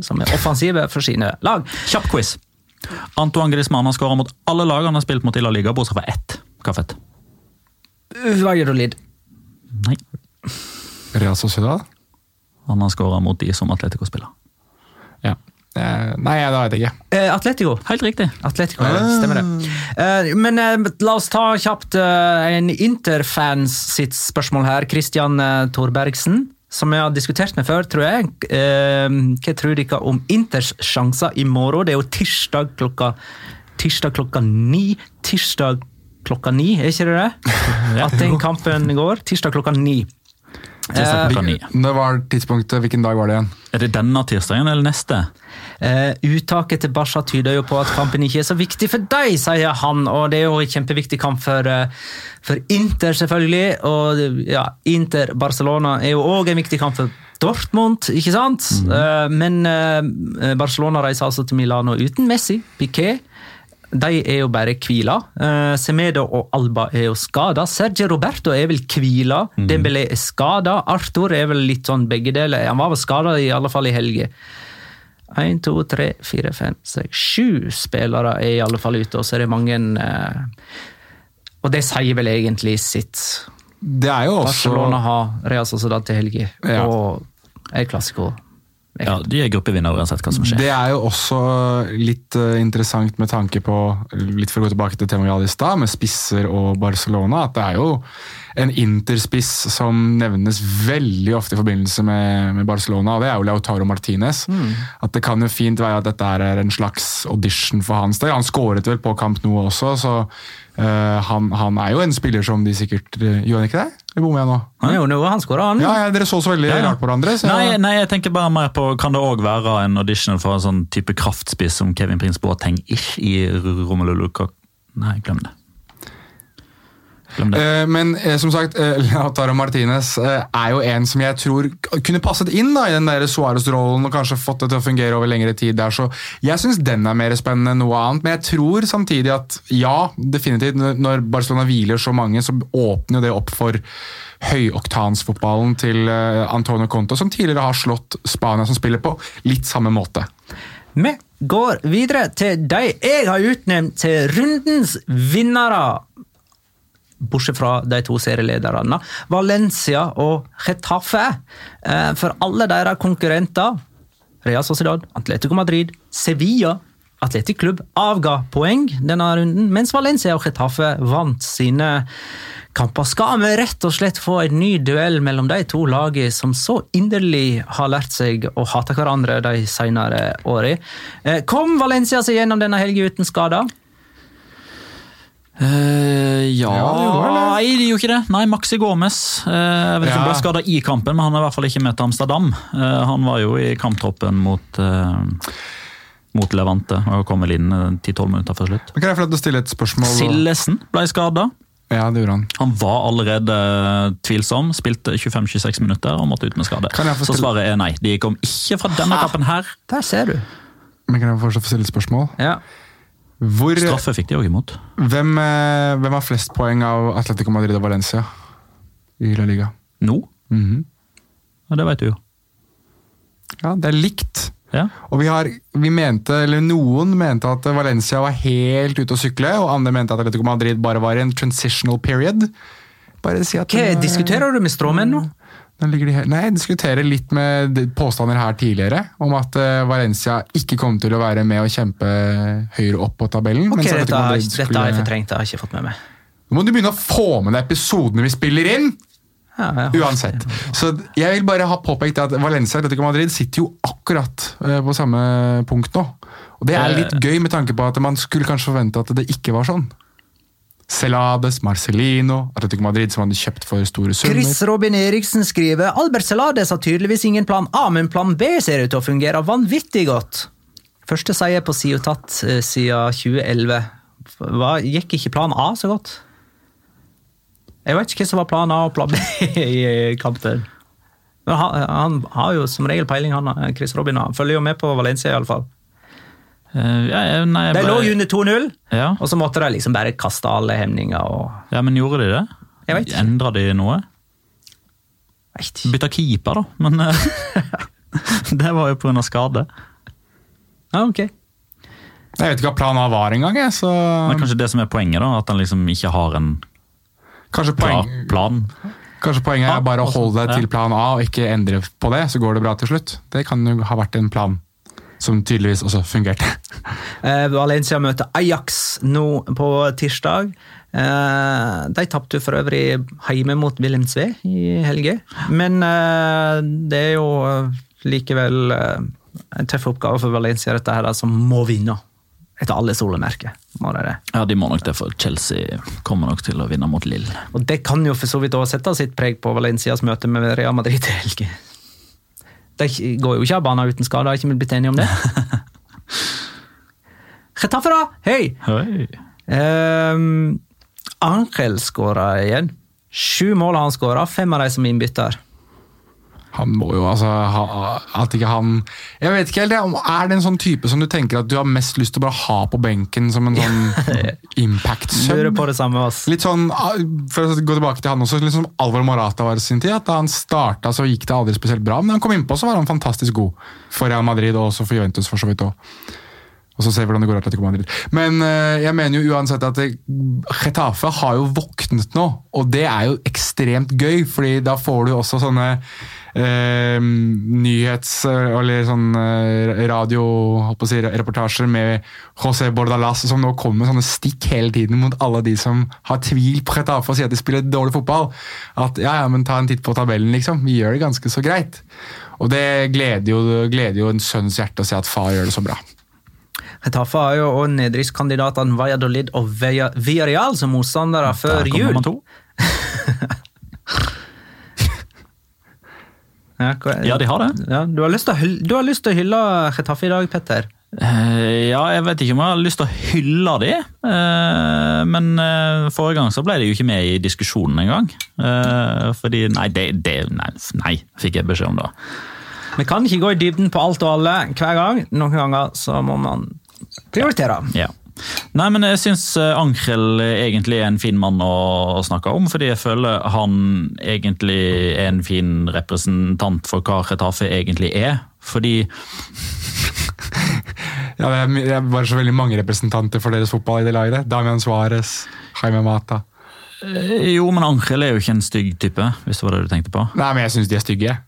som er offensive for sine lag. Kjapp quiz. Antoine Griezmann har skåra mot alle lag han har spilt mot i La Liga, bortsett fra ett. Kaffet. Lid? Nei. Real Sociedad? Han har skåra mot de som Atletico spiller. Ja. Eh, nei, det vet jeg ikke. Eh, Atletico. Helt riktig. Atletico, ja, stemmer det. Eh, men eh, la oss ta kjapt eh, en Interfans sitt spørsmål her. Christian eh, Thorbergsen, som jeg har diskutert med før, tror jeg. Eh, hva tror dere om Inters sjanser i morgen? Det er jo tirsdag klokka Tirsdag klokka ni. Tirsdag klokka ni, er ikke det det? At den kampen går? Tirsdag klokka ni. Ni. Når var tidspunktet? Hvilken dag var det igjen? Er det denne tirsdagen eller neste? Uh, uttaket til Basha tyder jo på at kampen ikke er så viktig for deg, sier han. Og det er jo en kjempeviktig kamp for, uh, for Inter, selvfølgelig. Og ja, Inter-Barcelona er jo òg en viktig kamp for Dortmund, ikke sant? Eh, men eh, Barcelona reiser altså til Milano uten Messi, Piquet. De er jo bare hvila. Uh, Semedo og Alba er jo skada. Sergio Roberto er vel hvila. Dembélé er skada. Arthur er vel litt sånn begge deler. Han var vel skada i alle fall i helga. Én, to, tre, fire, fem, seks, sju spillere er i alle fall ute, og så er det mange uh, Og det sier vel egentlig sitt. Det er jo også Barcelona har Real Sociedad til helga, Ja. og er Clásico Ja, De er gruppevinnere uansett hva som skjer. Det er jo også litt uh, interessant med tanke på, litt for å gå tilbake til temaet vi hadde i stad, med spisser og Barcelona, at det er jo en interspiss som nevnes veldig ofte i forbindelse med, med Barcelona, og det er jo Lautaro Martinez. At det kan jo fint være at dette er en slags audition for hans del. Han skåret vel på kamp nå også, så han, han er jo en spiller som de sikkert uh, Gjør han ikke det? Eller bommer jeg nå? Han gjorde jo noe, han skårer, han. Ja, ja, Dere så så veldig Ja, ja. rart på hverandre. Så Nei, nei, jeg tenker bare mer på Kan det òg være en audition for en sånn type kraftspiss som Kevin Prince Boateng ish i Romelu Lukaku? Nei, glem det. Eh, Men eh, som sagt, eh, Lautaro Martinez er jo en som jeg tror kunne passet inn da, i den der Suárez-rollen og kanskje fått det til å fungere over lengre tid. der, så Jeg syns den er mer spennende enn noe annet, men jeg tror samtidig at ja, definitivt, når- Barcelona hviler så mange, så åpner jo det opp for høyoktansfotballen til Antonio Conto, som tidligere har slått Spania, som spiller på litt samme måte. Vi går videre til de jeg har utnevnt til rundens vinnere. Bortsett fra de to serielederne. Valencia og Getafe. Eh, For alle deres konkurrenter, Real Sociedad, Atletico Madrid, Sevilla Atletic Klubb avga poeng denne runden, mens Valencia og Getafe vant sine kamper. Skal vi rett og slett få en ny duell mellom de to lagene som så inderlig har lært seg å hate hverandre de senere årene? Eh, Kom Valencia seg gjennom denne helga uten skader? Eh, ja, Ja, det. Nei, de gjorde ikke det. Nei, Maxi Gomez. Uh, jeg vet ikke om Ja. han ble skada i kampen, men han er i hvert fall ikke med til Amsterdam. Uh, han var jo i kamptroppen mot, mot Levante og kom vel inn eh, 10-12 minutter før slutt. Men kan jeg få stille et spørsmål? Sillesen ble skada. Ja, det gjorde han. Han var allerede tvilsom, spilte 25-26 minutter og måtte ut med skade. Kan jeg få Så svaret er nei. De kom ikke fra denne kampen her. Der ser du. Men kan jeg fortsatt få stille et spørsmål? Ja. Hvor, Straffe fikk de òg imot. hvem, eh, hvem har flest poeng av Atletico Madrid og Valencia i La Liga? Nå? Mhm. Ja, det vet du jo. Ja, det er likt. Ja. Og vi har, vi mente, eller Noen mente at Valencia var helt ute å sykle, og andre mente at Atletico Madrid bare var i en transitional period. Bare si at Hva eh, diskuterer du med stråmenn nå? De Nei, jeg diskuterer litt med påstander her tidligere om at eh, Valencia ikke kom til å være med å kjempe høyere opp på tabellen. Ok, dette, har- skulle... dette har jeg fortrengt, det har jeg ikke fått med meg. Nå må du begynne å få med deg episodene vi spiller inn! Ja, ja. Uansett. Så jeg vil bare ha påpekt at Valencia og Atletico Madrid sitter jo akkurat eh, på samme punkt nå. Og det er litt gøy med tanke på at man skulle kanskje forvente at det ikke var sånn. Celades, Marcelino, Atletico Madrid som hadde kjøpt for store summer. Chris Robin Eriksen skriver Albert Celades har tydeligvis ingen plan A, men plan B ser ut til å fungere vanvittig godt. Første seier på Siotat eh, siden 2011. Hva, gikk ikke plan A så godt? Jeg vet ikke hva som var plan A og plan B i kampen. Men han, han har jo som regel peiling, han Chris Robin. Han følger jo med på Valencia, iallfall. Eh, ja, nei, De lå bare- under 2-0, Ja. og så måtte de liksom bare kaste alle hemninger. og... ja, men gjorde de det? Jeg vet ikke. Endra de noe? Vet. Bytta keeper, da, men eh, Det var jo pga. skade. Ja, ok. Jeg vet ikke hva planen var engang. Så Men kanskje det som er poenget, da, at han liksom ikke har en kanskje, poen... plan. kanskje poenget er bare å holde deg til plan A og ikke endre på det, så går det bra til slutt. Det kan jo ha vært en plan som tydeligvis også fungerte. Eh, Valencia møter Ajax nå på tirsdag. Eh, de tapte for øvrig hjemme mot Wilhelmsve i helga. Men eh, det er jo likevel eh, en tøff oppgave for Valencia, dette her, som må vinne. Etter alle solemerker. må de det. Ja, De må nok det, for Chelsea kommer nok til å vinne mot Lill. Og det kan jo for så vidt også sette sitt preg på Valencias møte med Real Madrid i helga. De går jo ikke av banen uten skade, har ikke vi blitt enige om det? Retaffe, da! Hei! Hei. Um, Angel skåra igjen. Sju mål har han skåra, fem av de som innbytter. Han må jo altså ha, At ikke han Jeg vet ikke helt, Er det en sånn type som du tenker at du har mest lyst til å bare ha på benken som en sånn impact-sub? Litt sånn, ah, For å gå tilbake til han også, litt som Alvor Morata var i sin tid. at Da han starta, så gikk det aldri spesielt bra, men da han kom innpå, så var han fantastisk god. For Real Madrid og også for Juventus, for så vidt òg. Og så ser vi hvordan det går Atletico Madrid. Men eh, jeg mener jo uansett at Chetafe Getafe har jo våknet nå, og det er jo ekstremt gøy, fordi da får du også sånne eh, nyhets- eller sånn radioreportasjer radio holdt si, med José Bordalas, som nå kommer med sånne stikk hele tiden mot alle de som har tvil på Retafe og sier at de spiller dårlig fotball. At ja, ja, men ta en titt på tabellen, liksom. Vi gjør det ganske så greit. Og det gleder jo, gleder jo en sønns hjerte å se at far gjør det så bra. Retafe har jo òg nedrykkskandidatene Valladolid og Villa- Villarreal som motstandere før Der kommer jul. Ja, hva Ja, de har det. Ja, du, har lyst til å hylle, Retafe i dag, Petter. Uh, ja, jeg vet ikke om jeg har lyst til å hylle de, uh, men uh, forrige gang så ble de jo ikke med i diskusjonen engang. Fordi Nei, det, det nei, nei, fikk jeg beskjed om da. Vi kan ikke gå i dybden på alt og alle hver gang. Noen ganger så må man prioritere. Ja. Nei, men jeg syns Ankrel egentlig er en fin mann å snakke om, fordi jeg føler han egentlig er en fin representant for hva Retafe egentlig er. Fordi Ja, det, er, bare så veldig mange representanter for deres fotball i det laget. Damian Suárez, Jaime Mata. eh, Jo, men Ankrel er jo ikke en stygg type, hvis det var det du tenkte på. Nei, men jeg syns de er stygge.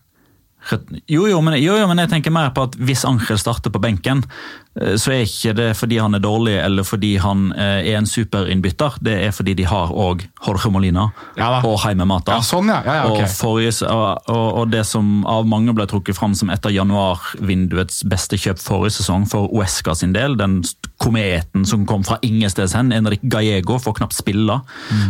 Jo, jo, men, jo, jo, men jeg tenker mer på at hvis Ankrel starter på benken, eh, så er ikke det fordi han er dårlig eller fordi han eh, er en superinnbytter. Det er fordi de har òg Jorge Molina Ja og Heimemata. Ja, sånn, ja. ja, ja ok. Og, forrige, og, og, det som av mange ble trukket fram som et av januarvinduets beste kjøp forrige sesong for Uesca sin del, den kometen som kom fra ingensteds hen, Enrik Gallego får knapt spille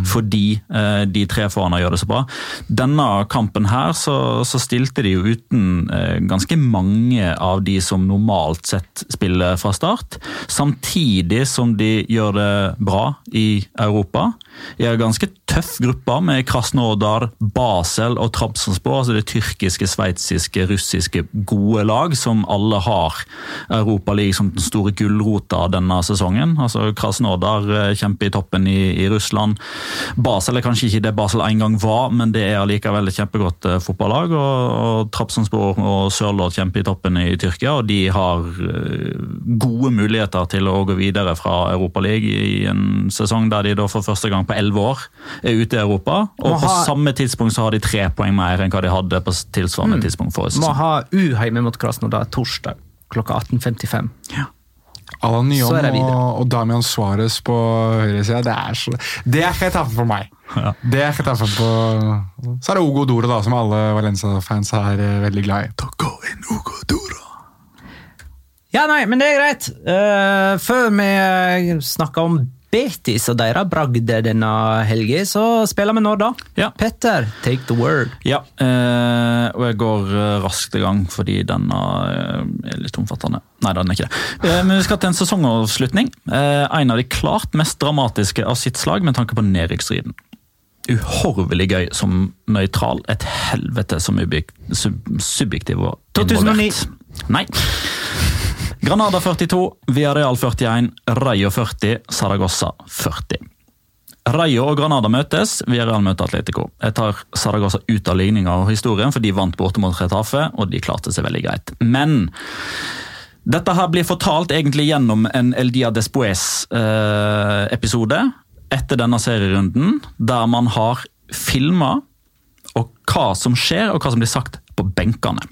fordi eh, de tre foran gjør det så bra. Denne kampen her så, så stilte de jo uten eh, ganske mange av de som normalt sett spiller fra start, samtidig som de gjør det bra i Europa. I en ganske tøff gruppe med Krasnodar, Basel og Trabzonspor, altså det tyrkiske, sveitsiske, russiske gode lag som alle har Europa League som den store gulrota denne sesongen. Altså Krasnodar eh, kjemper i toppen i, i Russland. Basel er kanskje ikke det Basel en gang var, men det er allikevel et kjempegodt eh, fotballag. Og, og Trabzonspor og Sørloth kjemper i toppen i Tyrkia, og de har eh, gode muligheter til å gå videre fra Europa League i en sesong der de da for første gang på elleve år er ute i Europa. Og ha, på samme tidspunkt så har de tre poeng mer enn hva de hadde på tilsvarende tidspunkt forrige Må sesong. ha U hjemme mot Krasnodar torsdag klokka 18.55. Alan Så er det Nyon og, og Damian Suárez på høyresida, det er så Det er Retafe for meg. Det er Retafe på Så er det Ogo Doro, da, som alle Valencia-fans er eh, veldig glad i. Ja, nei, men det er greit. Uh, før vi snakker om Betis og deres bragder denne helga, så spiller vi nå, da. Ja. Petter, take the word. Ja, eh, og jeg går eh, raskt i gang fordi denne eh, er litt omfattende. Nei, den er ikke det. Eh, men vi skal til en sesongavslutning. Eh, en av de klart mest dramatiske av sitt slag med tanke på nedrykksstriden. Uhorvelig gøy som nøytral. Et helvete som sub subjektiv og 2009. Nei. Granada 42, Villarreal 41, Rayo 40, Saragossa 40. Rayo og Granada møtes, Villarreal møter Atletico. Jeg tar Saragossa ut av ligninga og historien, for de vant borte mot Retafe, og de klarte seg veldig greit. Men dette her blir fortalt egentlig gjennom en El Dia Despoes-episode etter denne serierunden, der man har filma hva som skjer, og hva som blir sagt på benkene.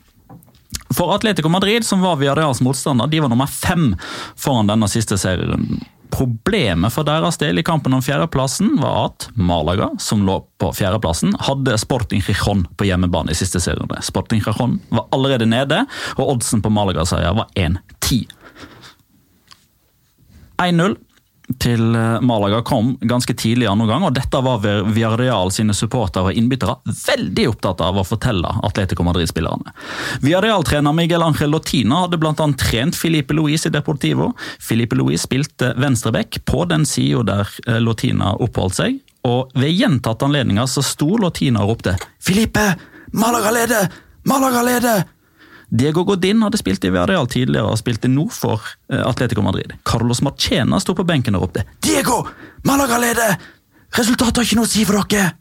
For Atletico Madrid, som var Villarreals motstander, de var nummer fem foran denne siste serierunden. Problemet for deres del i kampen om fjerdeplassen var at Malaga, som lå på fjerdeplassen, hadde Sporting Rijon på hjemmebane i siste serierunde. Sporting Rijon var allerede nede, og oddsen på Malaga-seier var 1-10. 1-0 til eh, Malaga kom ganske tidlig i andre gang, og dette var Villarreal sine supportere og innbyttere veldig opptatt av å fortelle Atletico Madrid-spillerne. Villarreal-trener Miguel Ángel Lotina hadde bl.a. trent Filipe Luis i Deportivo. Filipe Luis spilte venstreback på den sida der eh, Lotina oppholdt seg, og ved gjentatte anledninger så sto Lotina og ropte 'Filipe! Malaga leder! Malaga leder!' Diego Godin hadde spilt i Villarreal tidligere og spilte nå for eh, Atletico Madrid. Carlos Marchena sto på benken og ropte 'Diego! Malaga leder! Resultatet har ikke noe å si for dere!'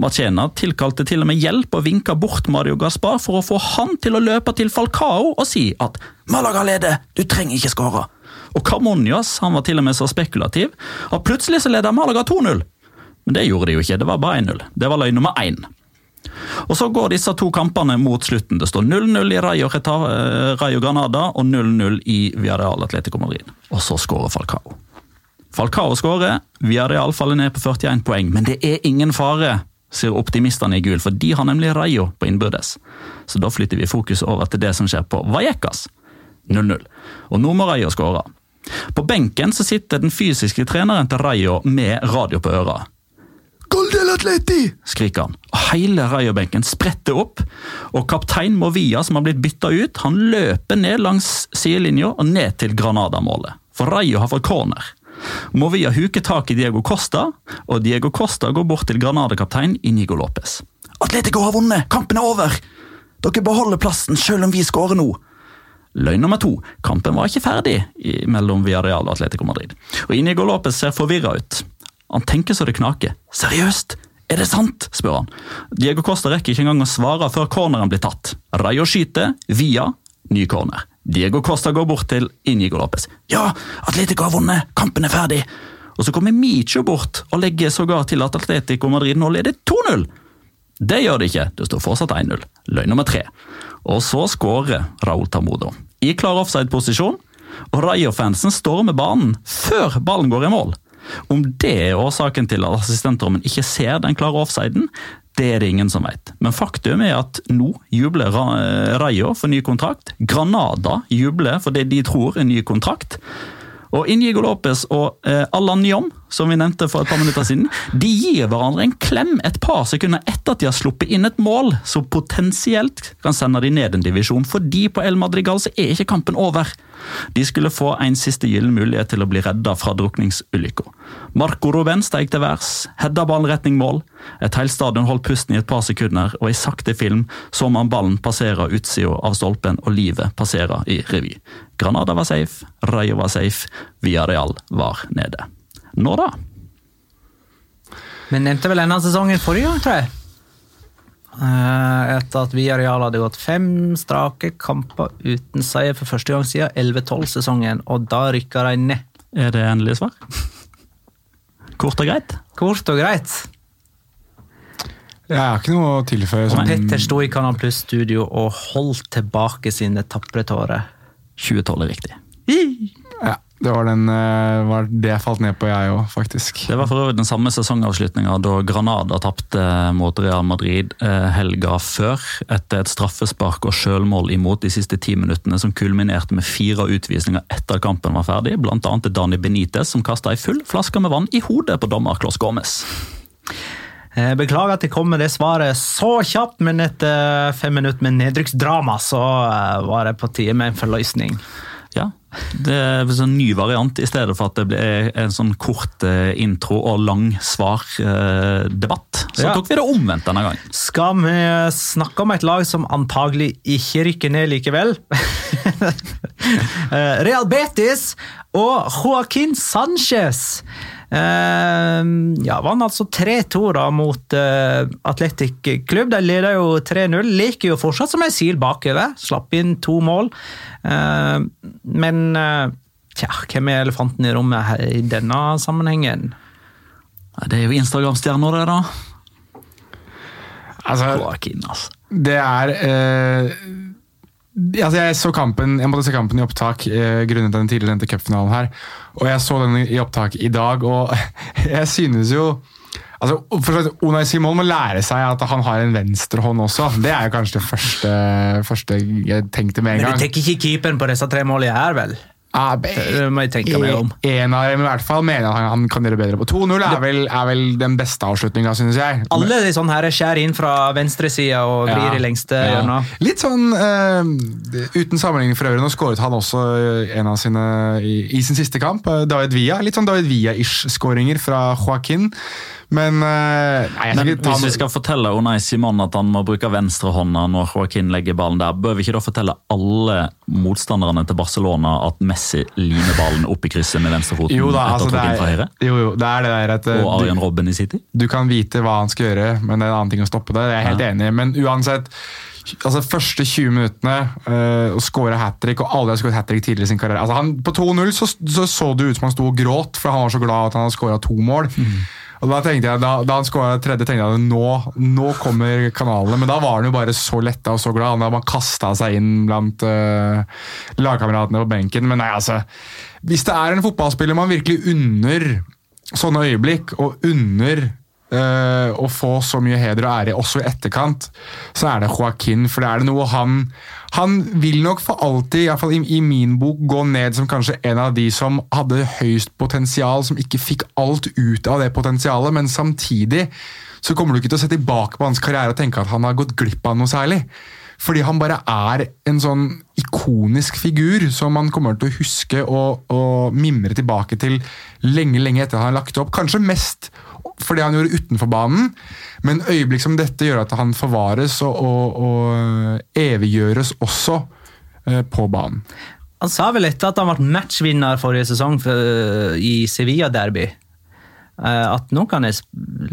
Marchena tilkalte til og med hjelp og vinka bort Mario Gaspar for å få han til å løpe til Falcao og si at 'Malaga leder! Du trenger ikke skåre!' Og Carmonias han var til og med så spekulativ at plutselig så leder Malaga 2-0. Men det gjorde de jo ikke, det var bare 1-0. Det var løgn nummer én. Og Så går disse to kampene mot slutten. Det står 0-0 i Rayo, eh, Rayo Granada og 0-0 i Villarreal Atletico Madrid. Og så skårer Falcao. Falcao skårer, Villarreal faller ned på 41 poeng, men det er ingen fare, sier optimistene i gul, for de har nemlig Rayo på innbyrdes. Så da flytter vi fokus over til det som skjer på Vallecas. 0-0. Og nå må Rayo skåre. På benken så sitter den fysiske treneren til Rayo med radio på øra. Gol del Atleti! skriker han. Og Hele Rayo-benken spretter opp, og kaptein Movia, som har blitt bytta ut, han løper ned langs sidelinja og ned til Granada-målet. For Rayo har fått corner. Movia huker tak i Diego Costa, og Diego Costa går bort til Granada-kaptein Inigo Lopez. Atletico har vunnet! Kampen er over! Dere beholder plassen selv om vi skårer nå. Løgn nummer to. Kampen var ikke ferdig mellom Villarreal og Atletico Madrid. Og Inigo Lopez ser forvirra ut. Han tenker så det knaker. Seriøst? Er det sant? spør han. Diego Costa rekker ikke engang å svare før corneren blir tatt. Rayo skyter, via ny corner. Diego Costa går bort til Inigo Lopez. Ja, Atletico har vunnet! Kampen er ferdig! Og så kommer Micho bort og legger sågar til at Atletico Madrid nå leder 2-0. Det gjør det ikke, det står fortsatt 1-0. Løgn nummer tre. Og så skårer Raúl Tamudo. I klar offside-posisjon, og Rayo-fansen stormer banen før ballen går i mål. Om det er årsaken til at assistentdommen ikke ser den klare offsiden, det er det ingen som vet. Men faktum er at nå jubler Rayo for ny kontrakt. Granada jubler for det de tror er ny kontrakt. Og Inigo Lopez og eh, Allan Nyom, som vi nevnte for et par minutter siden, de gir hverandre en klem et par sekunder etter at de har sluppet inn et mål som potensielt kan sende de ned en divisjon. Fordi på El Madrigal så er ikke kampen over. De skulle få en siste gyllen mulighet til å bli redda fra drukningsulykka. Marco Ruben steg til værs, hedda ballen retning mål. Et helt stadion holdt pusten i et par sekunder, og i sakte film så man ballen passere utsida av stolpen og livet passere i revy. Granada var safe, Rayo var safe, Villarreal var nede. Nå da? Vi nevnte vel denne sesongen forrige gang, tror jeg. Eh, Etter at Villarreal hadde gått fem strake kamper uten seier for første gang siden 11-12-sesongen, og da rykka de ned. Er det endelig svar? Kort og greit? Kort og greit. Jeg har ikke noe å tilføye. Og Sånn, Petter sto i Kanal Pluss-studio og holdt tilbake sine tapre tårer. 2012 er riktig. ja, det var, den, eh, var det jeg falt ned på, jeg òg, faktisk. Det var for øvrig den samme sesongavslutninga da Granada tapte mot Real Madrid eh, helga før, etter et straffespark og sjølmål imot de siste ti minuttene, som kulminerte med fire utvisninger etter at kampen var ferdig, blant annet til Dani Benitez, som kasta ei full flaske med vann i hodet på dommer Klos Gomez. Eh, Beklager at jeg kom med det svaret så kjapt, men etter fem minutter med nedrykksdrama, så var det på tide med en forløsning. Det er en ny variant, i stedet for at det blir en sånn kort eh, intro og lang svar-debatt. Så Ja. tok vi det omvendt denne gangen. Skal vi snakke om et lag som antagelig ikke rykker ned likevel? Eh, Real Betis og Joaquin Sanchez. Eh, ja, vant altså 3-2 da mot uh, Atletic Klubb. De leder jo 3-0. Leker jo fortsatt som ei sil bakover. Slapp inn to mål. Eh, men eh, tja, hvem er elefanten i rommet her i denne sammenhengen? Det er jo Instagram-stjerner, det, da. Altså, Joakim, altså. det er eh, altså Jeg så kampen Jeg måtte se kampen i opptak eh, grunnet den tidligere nevnte cupfinalen her. Og jeg så den i opptak i dag, og jeg synes jo Altså, Unai Simon må lære seg at han har en venstrehånd også. Det er jo kanskje det første, første jeg tenkte med en gang. Men du tenker ikke keeperen på disse tre målene her, vel? Ah, må jeg tenke meg om. En av dem i hvert fall mener han, han kan gjøre bedre på 2-0. Er, er vel den beste avslutninga, synes jeg. Alle de sånne her skjærer inn fra venstresida og vrir Ja. i lengste Ja. Litt sånn uh, Uten sammenligning for øvrig, nå skåret han også eh, en av sine i, i sin siste kamp. eh, David Villa. Litt sånn David Villa-ish-skåringer fra Joaquin. Men eh, nei, jeg Men hvis vi skal fortelle Unai Simon at han må bruke venstrehånda når Joaquin legger ballen der, bør vi ikke da fortelle alle motstanderne til Barcelona at Messi limer ballen opp i krysset med venstrefoten Jo da, altså det er, jo, jo, det er det der at eh, Og Arjen Robben i City? du, kan vite hva han skal gjøre, men det er en annen ting å stoppe det. Jeg er helt enig, men uansett altså Første 20 minuttene øh, å skåre hat trick, og alle har skåret hat trick tidligere i sin karriere. Altså han, på 2-0 så, så så det ut som han sto og gråt, for han var så glad at han hadde skåra to mål. Og da tenkte jeg, da, da han skåra tredje, tenkte jeg at nå, nå kommer kanalene. Men da var han jo bare så letta og så glad. Han hadde bare kasta seg inn blant uh, lagkameratene på benken. Men nei, altså Hvis det er en fotballspiller man virkelig unner sånne øyeblikk, og unner eh, å få så mye heder og ære også i etterkant, så er det Joaquin. For det er det noe han Han vil nok for alltid, i, hvert fall i, i min bok, gå ned som kanskje en av de som hadde høyst potensial, som ikke fikk alt ut av det potensialet, men samtidig så kommer du ikke til å se tilbake på hans karriere og tenke at han har gått glipp av noe særlig. Fordi han bare er en sånn ikonisk figur som man kommer til å huske og, og mimre tilbake til lenge lenge etter han har lagt opp. Kanskje mest for det han gjorde utenfor banen, men øyeblikk som dette gjør at han forvares og, og, og eviggjøres også eh, på banen. Han sa vel etter at han ble matchvinner forrige sesong for, i Sevilla-derby, eh, at nå kan jeg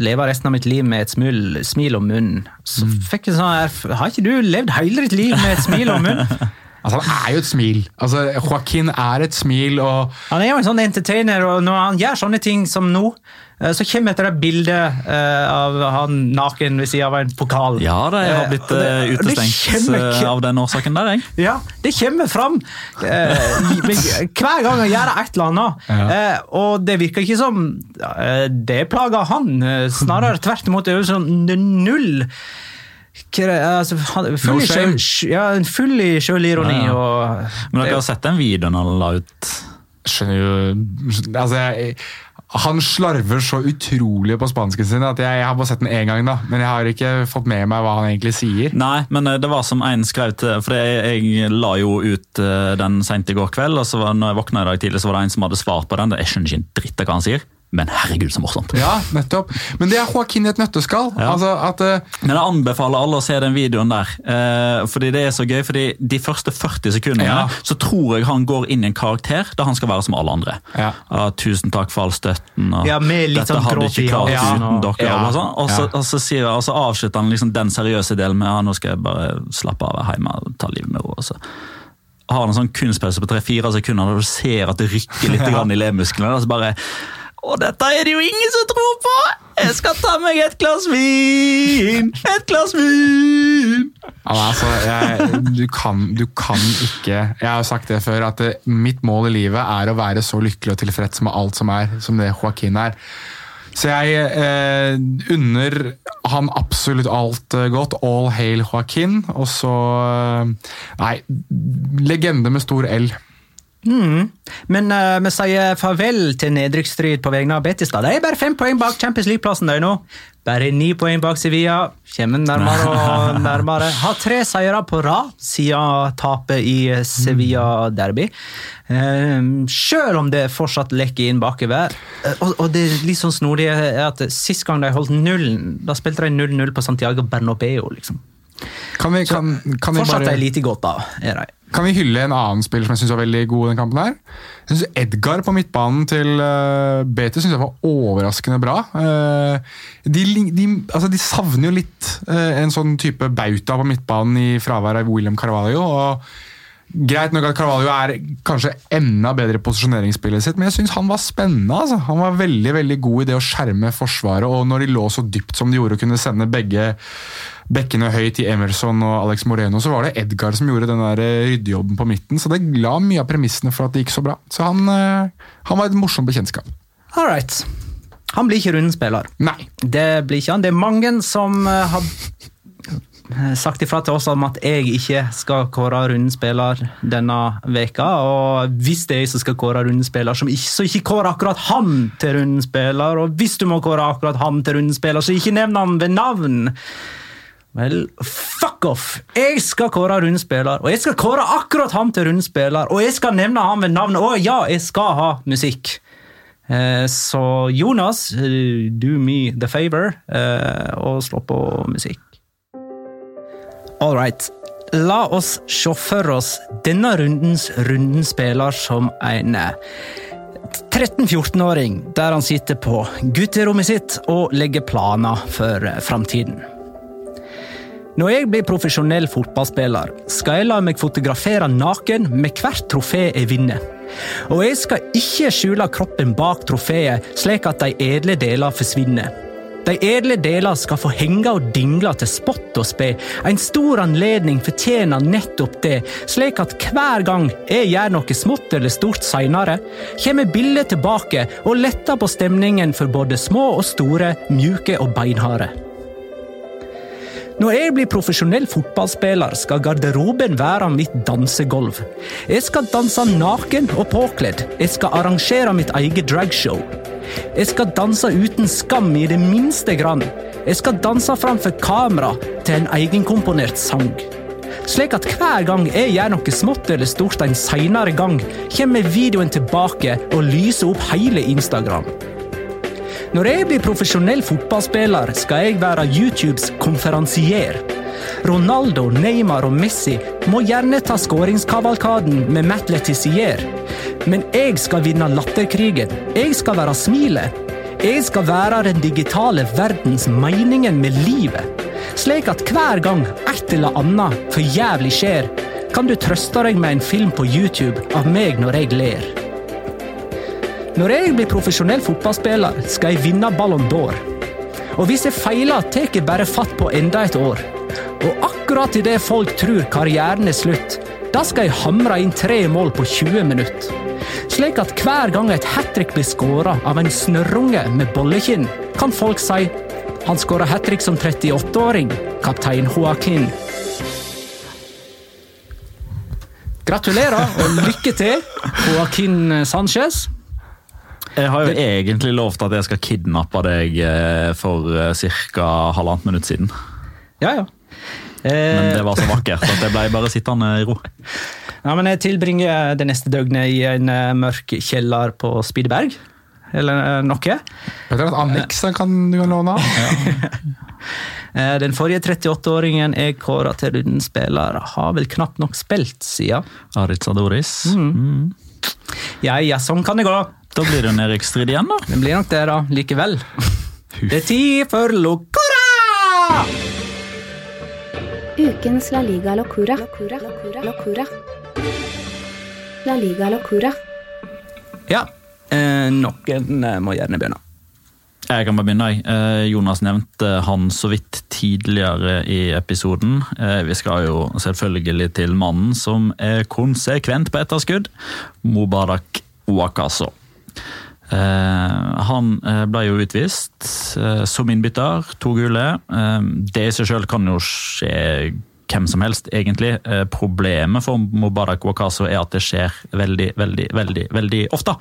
leve resten av mitt liv med et smil, smil om munnen. Så fikk jeg sånn her, Har ikke du levd hele ditt liv med et smil om munnen? Altså, Han er jo et smil. Altså, Joaquin er et smil, og Han er jo en sånn entertainer, og når han gjør sånne ting som nå, eh, så kommer etter det bildet eh, av han naken ved siden av en pokal. Ja da, jeg har Eh, blitt det utestengt av den årsaken der, jeg. Ja, det kommer fram hver gang han gjør et eller annet. Ja. og det virker ikke som det plager han. Snarere tvert imot. Det er jo sånn null altså, han- full, No i ja, full i sjølironi. Ja, ja. og Men dere har sett den videoen han la ut? skjønner jo altså, jeg, Han slarver så utrolig på spansken sin at jeg, jeg har bare sett den én gang, da. Men jeg har ikke fått med meg hva han egentlig sier. Nei, men eh, det var som en skrev til For jeg, jeg la jo ut eh, den sent i går kveld, og så var, når jeg våkna i dag tidlig, så var det en som hadde svart på den. Jeg skjønner ikke en dritt av hva han sier, men herregud, så morsomt. Ja, nettopp. Men det er Joaquin i et nøtteskall. Ja. Altså at uh... Men jeg anbefaler alle å se den videoen der. Uh, fordi det er så gøy, fordi De første 40 sekundene Ja. så tror jeg han går inn i en karakter der han skal være som alle andre. Ja. Uh, 'Tusen takk for all støtten', og Ja, med litt 'dette sånn hadde ikke klart uten dere'. Ja. Og, sånn. og, så, Ja. og, så sier, og så avslutter han liksom den seriøse delen med ja, 'nå skal jeg bare slappe av hjemme og ta livet med ro'. og så har han en sånn kunstpause på tre-fire sekunder der du ser at det rykker litt grann i lemusklene. Og så bare og dette er det jo ingen som tror på! Jeg skal ta meg et glass vin! Et glass vin! Altså, jeg, du, kan, du kan ikke Jeg har jo sagt det før, at det, mitt mål i livet er å være så lykkelig og tilfreds med alt som er, som det Joaquin er. Så jeg eh, unner han absolutt alt eh, godt. All hail Joaquin. Og så eh, Nei, legende med stor L. Men uh, vi sier farvel til nedrykksstrid på vegne av Betis. da. De er bare fem poeng bak Champions League-plassen nå. Bare ni poeng bak Sevilla. Kommer nærmere og nærmere. Har tre seire på rad siden tapet i Sevilla-derby. Eh, selv om det fortsatt lekker inn bakover. Eh, og, og det litt sånn snodige er at sist gang de holdt nullen, da spilte de 0-0 på Santiago Bernabeu. liksom. Kan vi, kan, kan vi Fortsatt bare er lite godt, da. er de. Kan vi hylle en annen spiller som jeg synes var veldig god i den kampen? her? Jeg synes Edgar på midtbanen til uh, BT synes jeg var overraskende bra. Uh, de, de, altså de savner jo litt uh, en sånn type bauta på midtbanen i fravær av William Carvalho. og Greit nok at Carvalho er kanskje enda bedre i posisjoneringsspillet sitt, men jeg syns han var spennende. Altså. Han var veldig veldig god i det å skjerme forsvaret, og når de lå så dypt som de gjorde, og kunne sende begge bekkene høyt i Emerson og Alex Moreno, så var det Edgar som gjorde den der eh, ryddejobben på midten. Så det la mye av premissene for at det gikk så bra. Så han, eh, han var et morsomt bekjentskap. All right. Han blir ikke rundspiller. Nei. Det blir ikke han. Det er mange som eh, har sagt ifra til oss om at jeg ikke skal kåre rundspiller denne veka, og hvis det er jeg som skal kåre rundspiller, som ikke, så ikke kåre akkurat han til rundspiller, og hvis du må kåre akkurat han til rundspiller, så ikke nevn han ved navn. Vel, fuck off! Jeg skal kåre rundspiller, og jeg skal kåre akkurat han til rundspiller, og jeg skal nevne han ved navn, og ja, jeg skal ha musikk. Eh, Så Jonas, eh, do me the favor eh, og slå på musikk. All right. La oss se for oss denne rundens rundenspiller som en eh, 13-14-åring der han sitter på gutterommet sitt og legger planer for eh, framtiden. Når jeg blir profesjonell fotballspiller, skal jeg la meg fotografere naken med hvert trofé jeg vinner. Og jeg skal ikke skjule kroppen bak trofeet slik at de edle deler forsvinner. De edle deler skal få henge og dingle til spott og spe. En stor anledning fortjener nettopp det, slik at hver gang jeg gjør noe smått eller stort seinere, kommer bildet tilbake og letter på stemningen for både små og store, mjuke og beinharde. Når jeg blir profesjonell fotballspiller, skal garderoben være mitt dansegulv. Jeg skal danse naken og påkledd. Jeg skal arrangere mitt eget dragshow. Jeg skal danse uten skam i det minste grann. Jeg skal danse framfor kamera til en egenkomponert sang. Slik at hver gang jeg gjør noe smått eller stort en seinere gang, kommer videoen tilbake og lyser opp hele Instagram. Når jeg blir profesjonell fotballspiller, skal jeg være YouTubes konferansier. Ronaldo, Neymar og Messi må gjerne ta skåringskavalkaden med Matt Letizier. Men jeg skal vinne latterkrigen. Jeg skal være smilet. Jeg skal være den digitale verdens meningen med livet. Slik at hver gang et eller annet for jævlig skjer, kan du trøste deg med en film på YouTube av meg når jeg ler. Når jeg blir profesjonell fotballspiller, skal jeg vinne Ballon d'Or. Og hvis jeg feiler, tar jeg bare fatt på enda et år. Og akkurat idet folk tror karrieren er slutt, da skal jeg hamre inn tre mål på 20 minutter. Slik at hver gang et hat trick blir skåra av en snørrunge med bollekinn, kan folk si han skåra hat trick som 38-åring, kaptein Joaquin. Gratulerer og lykke til, Joaquin Sanchez. Jeg har jo egentlig lovt at jeg skal kidnappe deg eh, for ca. halvannet minutt siden. Ja, ja. Men det var så vakkert at jeg ble bare sittende i ro. Ja, men jeg tilbringer det neste døgnet i en eh, mørk kjeller på Spydeberg. Eller eh, noe. Vet du at anneks kan du kan låne? Eh, Den forrige 38-åringen jeg kåra til rundens spiller, har vel knapt nok spilt siden. Aritz Adoris. Mm. Ja, ja, sånn kan det gå. Da blir det en Erik Strid igjen, da. Det blir nok det, da. Likevel. Det er tid for Locora! Ukens La Liga Locura. Locura. Locura. Locura. La Liga Locura. Ja, eh, noen eh, må gjerne begynne. Jeg kan bare begynne. jeg. Eh, Jonas nevnte han så vidt tidligere i episoden. Eh, Vi skal jo selvfølgelig til mannen som er konsekvent på etterskudd. Mubarak Wakaso. Eh, han eh, ble jo utvist eh, som innbytter, to gule. Det i seg selv kan jo skje hvem som helst, egentlig. Problemet for Mubarak Wakaso er at det skjer veldig, veldig, veldig, veldig ofte.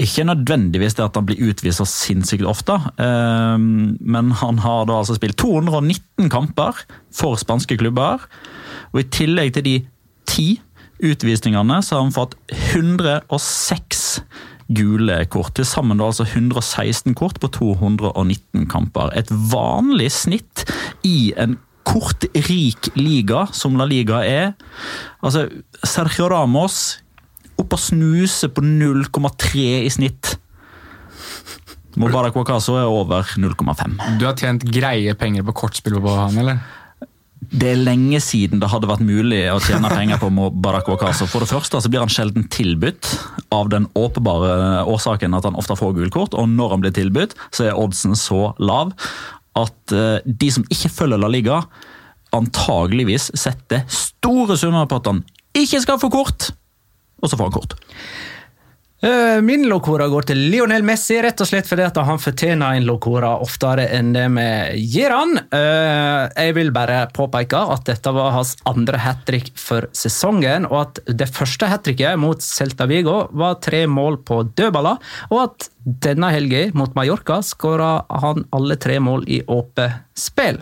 Ikke nødvendigvis det at han blir utvist så sinnssykt ofte, men han har da altså spilt 219 kamper for spanske klubber. Og i tillegg til de ti utvisningene, så har han fått 106 gule kort. Til sammen altså 116 kort på 219 kamper. Et vanlig snitt i en kort, rik liga, som La Liga er. Altså, Sergio Ramos opp og snuse på 0,3 i snitt. Mubarak Wakaso er over 0,5. Du har tjent greie penger på kortspill på han, eller? Det er lenge siden det hadde vært mulig å tjene penger på Mubarak Wakaso. For det første så blir han sjelden tilbudt, av den åpenbare årsaken at han ofte får gult kort. Og når han blir tilbudt, så er oddsen så lav at eh, de som ikke følger La Liga, antageligvis setter store summer på at han ikke skal få kort, og så får han kort. Eh, Min locora går til Lionel Messi, rett og slett fordi at han fortjener en locora oftere enn det vi gir han. Eh, Jeg vil bare påpeke at dette var hans andre hat trick for sesongen, og at det første hat tricket mot Celta Vigo var tre mål på dødballer, og at denne helga mot Mallorca skåra han alle tre mål i åpent spill.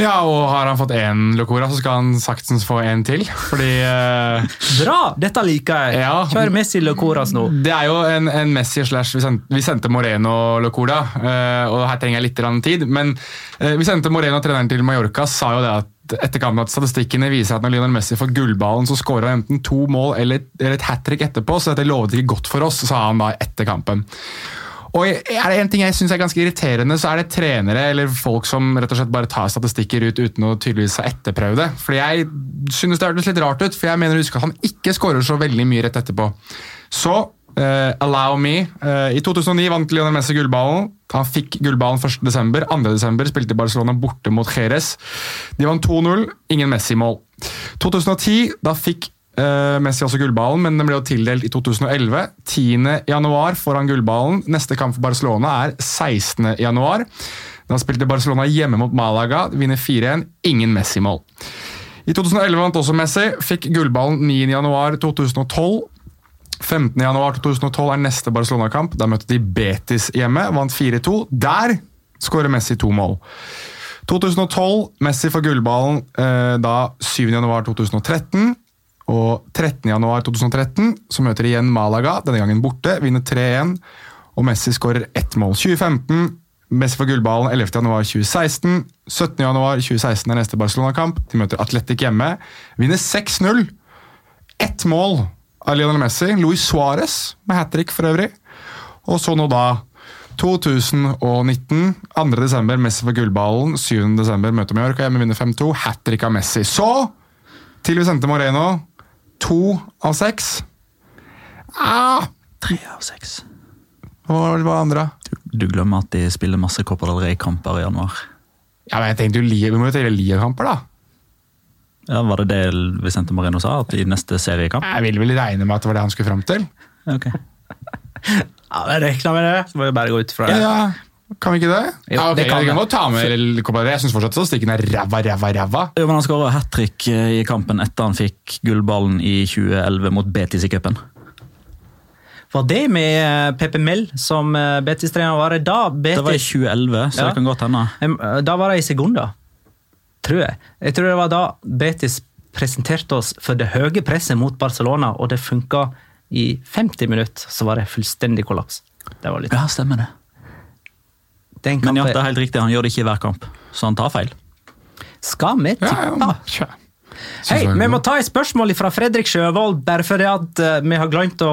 Ja, og har han fått én Locora, så skal han saktens få en til. Fordi eh, Bra! Dette liker jeg. Ja. Kjør Messi locoras nå. det er jo en, en Messi slash Vi sendte, Moreno Locora, eh, og her trenger jeg litt grann tid. Men eh, vi sendte Moreno, treneren til Mallorca, sa jo det at etter kampen at statistikkene viser at når Lionel Messi får gullballen, så skårer han enten to mål eller, eller et hat trick etterpå, så dette lovet ikke godt for oss, sa han da etter kampen. Og er det en ting jeg synes er ganske irriterende, så er det trenere eller folk som rett og slett bare tar statistikker ut uten å tydeligvis ha etterprøvd det. Fordi jeg synes det hørtes litt rart ut, for jeg mener å huske at han ikke skårer så veldig mye rett etterpå. Så Uh, allow me. Uh, I 2009 vant Lionel Messi gullballen. Han fikk gullballen 1.12. 2.12. spilte Barcelona borte mot Jerez. De vant 2-0, ingen Messi-mål. 2010, da fikk eh, Messi også gullballen, men den ble jo tildelt i 2011. 10. januar får han gullballen. Neste kamp for Barcelona er 16. januar. Da spilte Barcelona hjemme mot Malaga, vinner 4-1. Ingen Messi-mål. I 2011 vant også Messi, fikk gullballen 9. januar 2012. 15. januar 2012 er neste Barcelona-kamp. Da møtte de Betis hjemme, vant 4-2. Der skårer Messi to mål. 2012, Messi får gullballen eh, da 7. januar 2013. Og 13. januar 2013 så møter de igjen Malaga, denne gangen borte. Vinner 3-1, og Messi skårer ett mål. 2015, Messi får gullballen 11. januar 2016. 17. januar 2016 er neste Barcelona-kamp. De møter Atletic hjemme. Vinner 6-0. Ett mål av Lionel Messi. Luis Suárez med hat trick for øvrig. Og så nå da 2019. 2. desember, Messi får gullballen. 7. desember møter Mallorca hjemme, vinner 5-2. Hat trick av Messi. Så til Vicente Moreno. To av seks. Ah, Tre av seks. hva var det andre? Du glemmer at de spiller masse Copper del Rey-kamper i januar. Ja, men jeg tenkte jo Vi må jo telle ligakamper, da. Ja, Var det det Vicente Moreno sa? At i neste seriekamp? Jeg ville vel regne med at det var det han skulle fram til. Ok. Ja, jeg regner med det. Så må vi bare gå ut fra det. Ja, ja. Kan vi ikke det? Jo, ja, okay, det kan jeg kan godt ta med Copa. Jeg syns fortsatt statistikken er ræva, ræva, ræva. Jo, men Han skåra hat trick i kampen etter han fikk gullballen i 2011 mot Betis i cupen. Var det med eh, Pepe Mell som eh, Betis-trener? Var det da Det var i 2011, så Ja. det kan godt hende. Da var det i sekunder, tror jeg. Jeg tror det var da Betis presenterte oss for det høye presset mot Barcelona, og det funka i 50 minutter, så var det fullstendig kollaps. Det var litt Ja, stemmer det. Den Men ja, det er helt riktig, han gjør det ikke i hver kamp, så han tar feil. Skal vi tippe? ja, ja. Hei, vi må ta et spørsmål fra Fredrik Sjøvold, bare fordi at eh, vi har glemt å,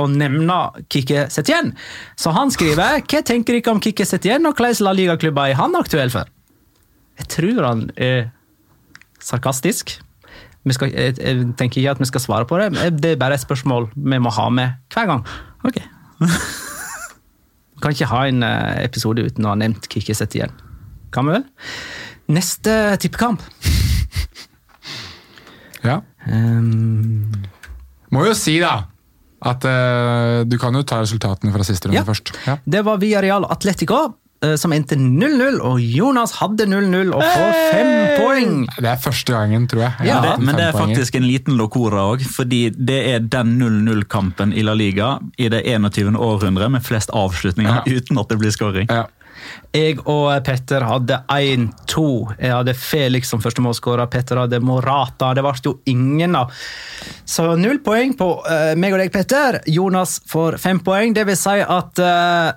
å nevne Kikki Setien. Så han skriver Hva tenker dere om Kikki Setien, og hvilke La Liga-klubber er han aktuell for? Jeg tror han er sarkastisk. Vi skal, jeg, jeg tenker ikke at vi skal svare på det, det er bare et spørsmål vi må ha med hver gang. Ok. Vi kan ikke ha en eh, episode uten å ha nevnt Kikkiset igjen. Kan vi vel? Neste tippekamp. Ja. Um, Må jo si, da, at uh, du kan jo ta resultatene fra siste runde Ja. først. Ja. Det var Villarreal Atletico eh, som endte 0-0, og Jonas hadde 0-0 og får fem poeng. Det er første gangen, tror jeg. Jeg ja, det, men det er faktisk poenger. en liten locora òg, fordi det er den 0-0-kampen i La Liga i det 21. århundret med flest avslutninger Ja. uten at det blir scoring. Ja. Jeg og Petter hadde 1-2. Jeg hadde Felix som første målskårer, Petter hadde Morata. Det ble jo ingen av. Så null poeng på eh, meg og deg, Petter. Jonas får fem poeng. Det vil si at eh,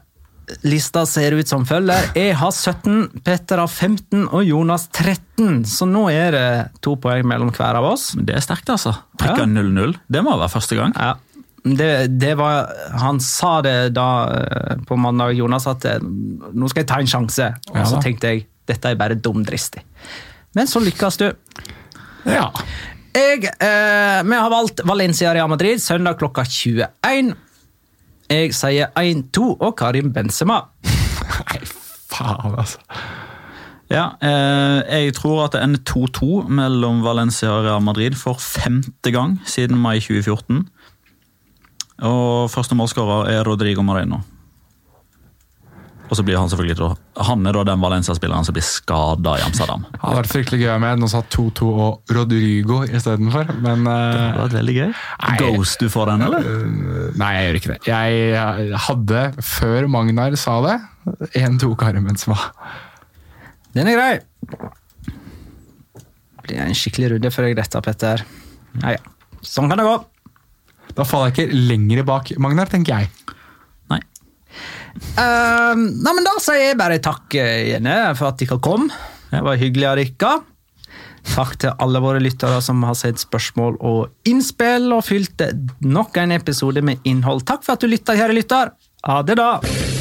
lista ser ut som følger. Jeg har 17, Petter har 15 og Jonas 13. Så nå er det to poeng mellom hver av oss. Det er sterkt, altså. Prikka Ja. 0-0. Det må være første gang. Ja. Det, det var, han sa det da eh, på mandag, Jonas, at eh, nå skal jeg ta en sjanse. Og Ja så tenkte jeg dette er bare dumdristig. Men så lykkes du. ja. Jeg, eh, vi har valgt Valencia Real Madrid søndag klokka 21. Jeg sier 1-2 og Karim Benzema. Nei, faen, altså. Ja, eh, jeg tror at det ender 2-2 mellom Valencia og Real Madrid for femte gang siden mai 2014. Og første målskårer er Rodrigo Moreno. Og så blir han selvfølgelig han er da den Valencia-spilleren som blir skada i Amsterdam. Det hadde vært fryktelig gøy med noen som sa 2-2 og Rodrigo istedenfor, men Det eh, hadde vært veldig gøy. Nei. Ghost du får den, eller? Nei, jeg gjør ikke det. Jeg hadde, før Magnar sa det, en tok armen som var Den er grei. Det blir en skikkelig runde for deg, dette, Petter. Ja, ja. Sånn kan det gå. Da faller jeg ikke lenger bak Magnar, tenker jeg. Eh, nei, men Da sier jeg bare takk igjen for at dere kom. Det var hyggelig av dere. Takk til alle våre lyttere som har sendt spørsmål og innspill, og fylte nok en episode med innhold. Takk for at du lytta, kjære lytter. Ha det, da.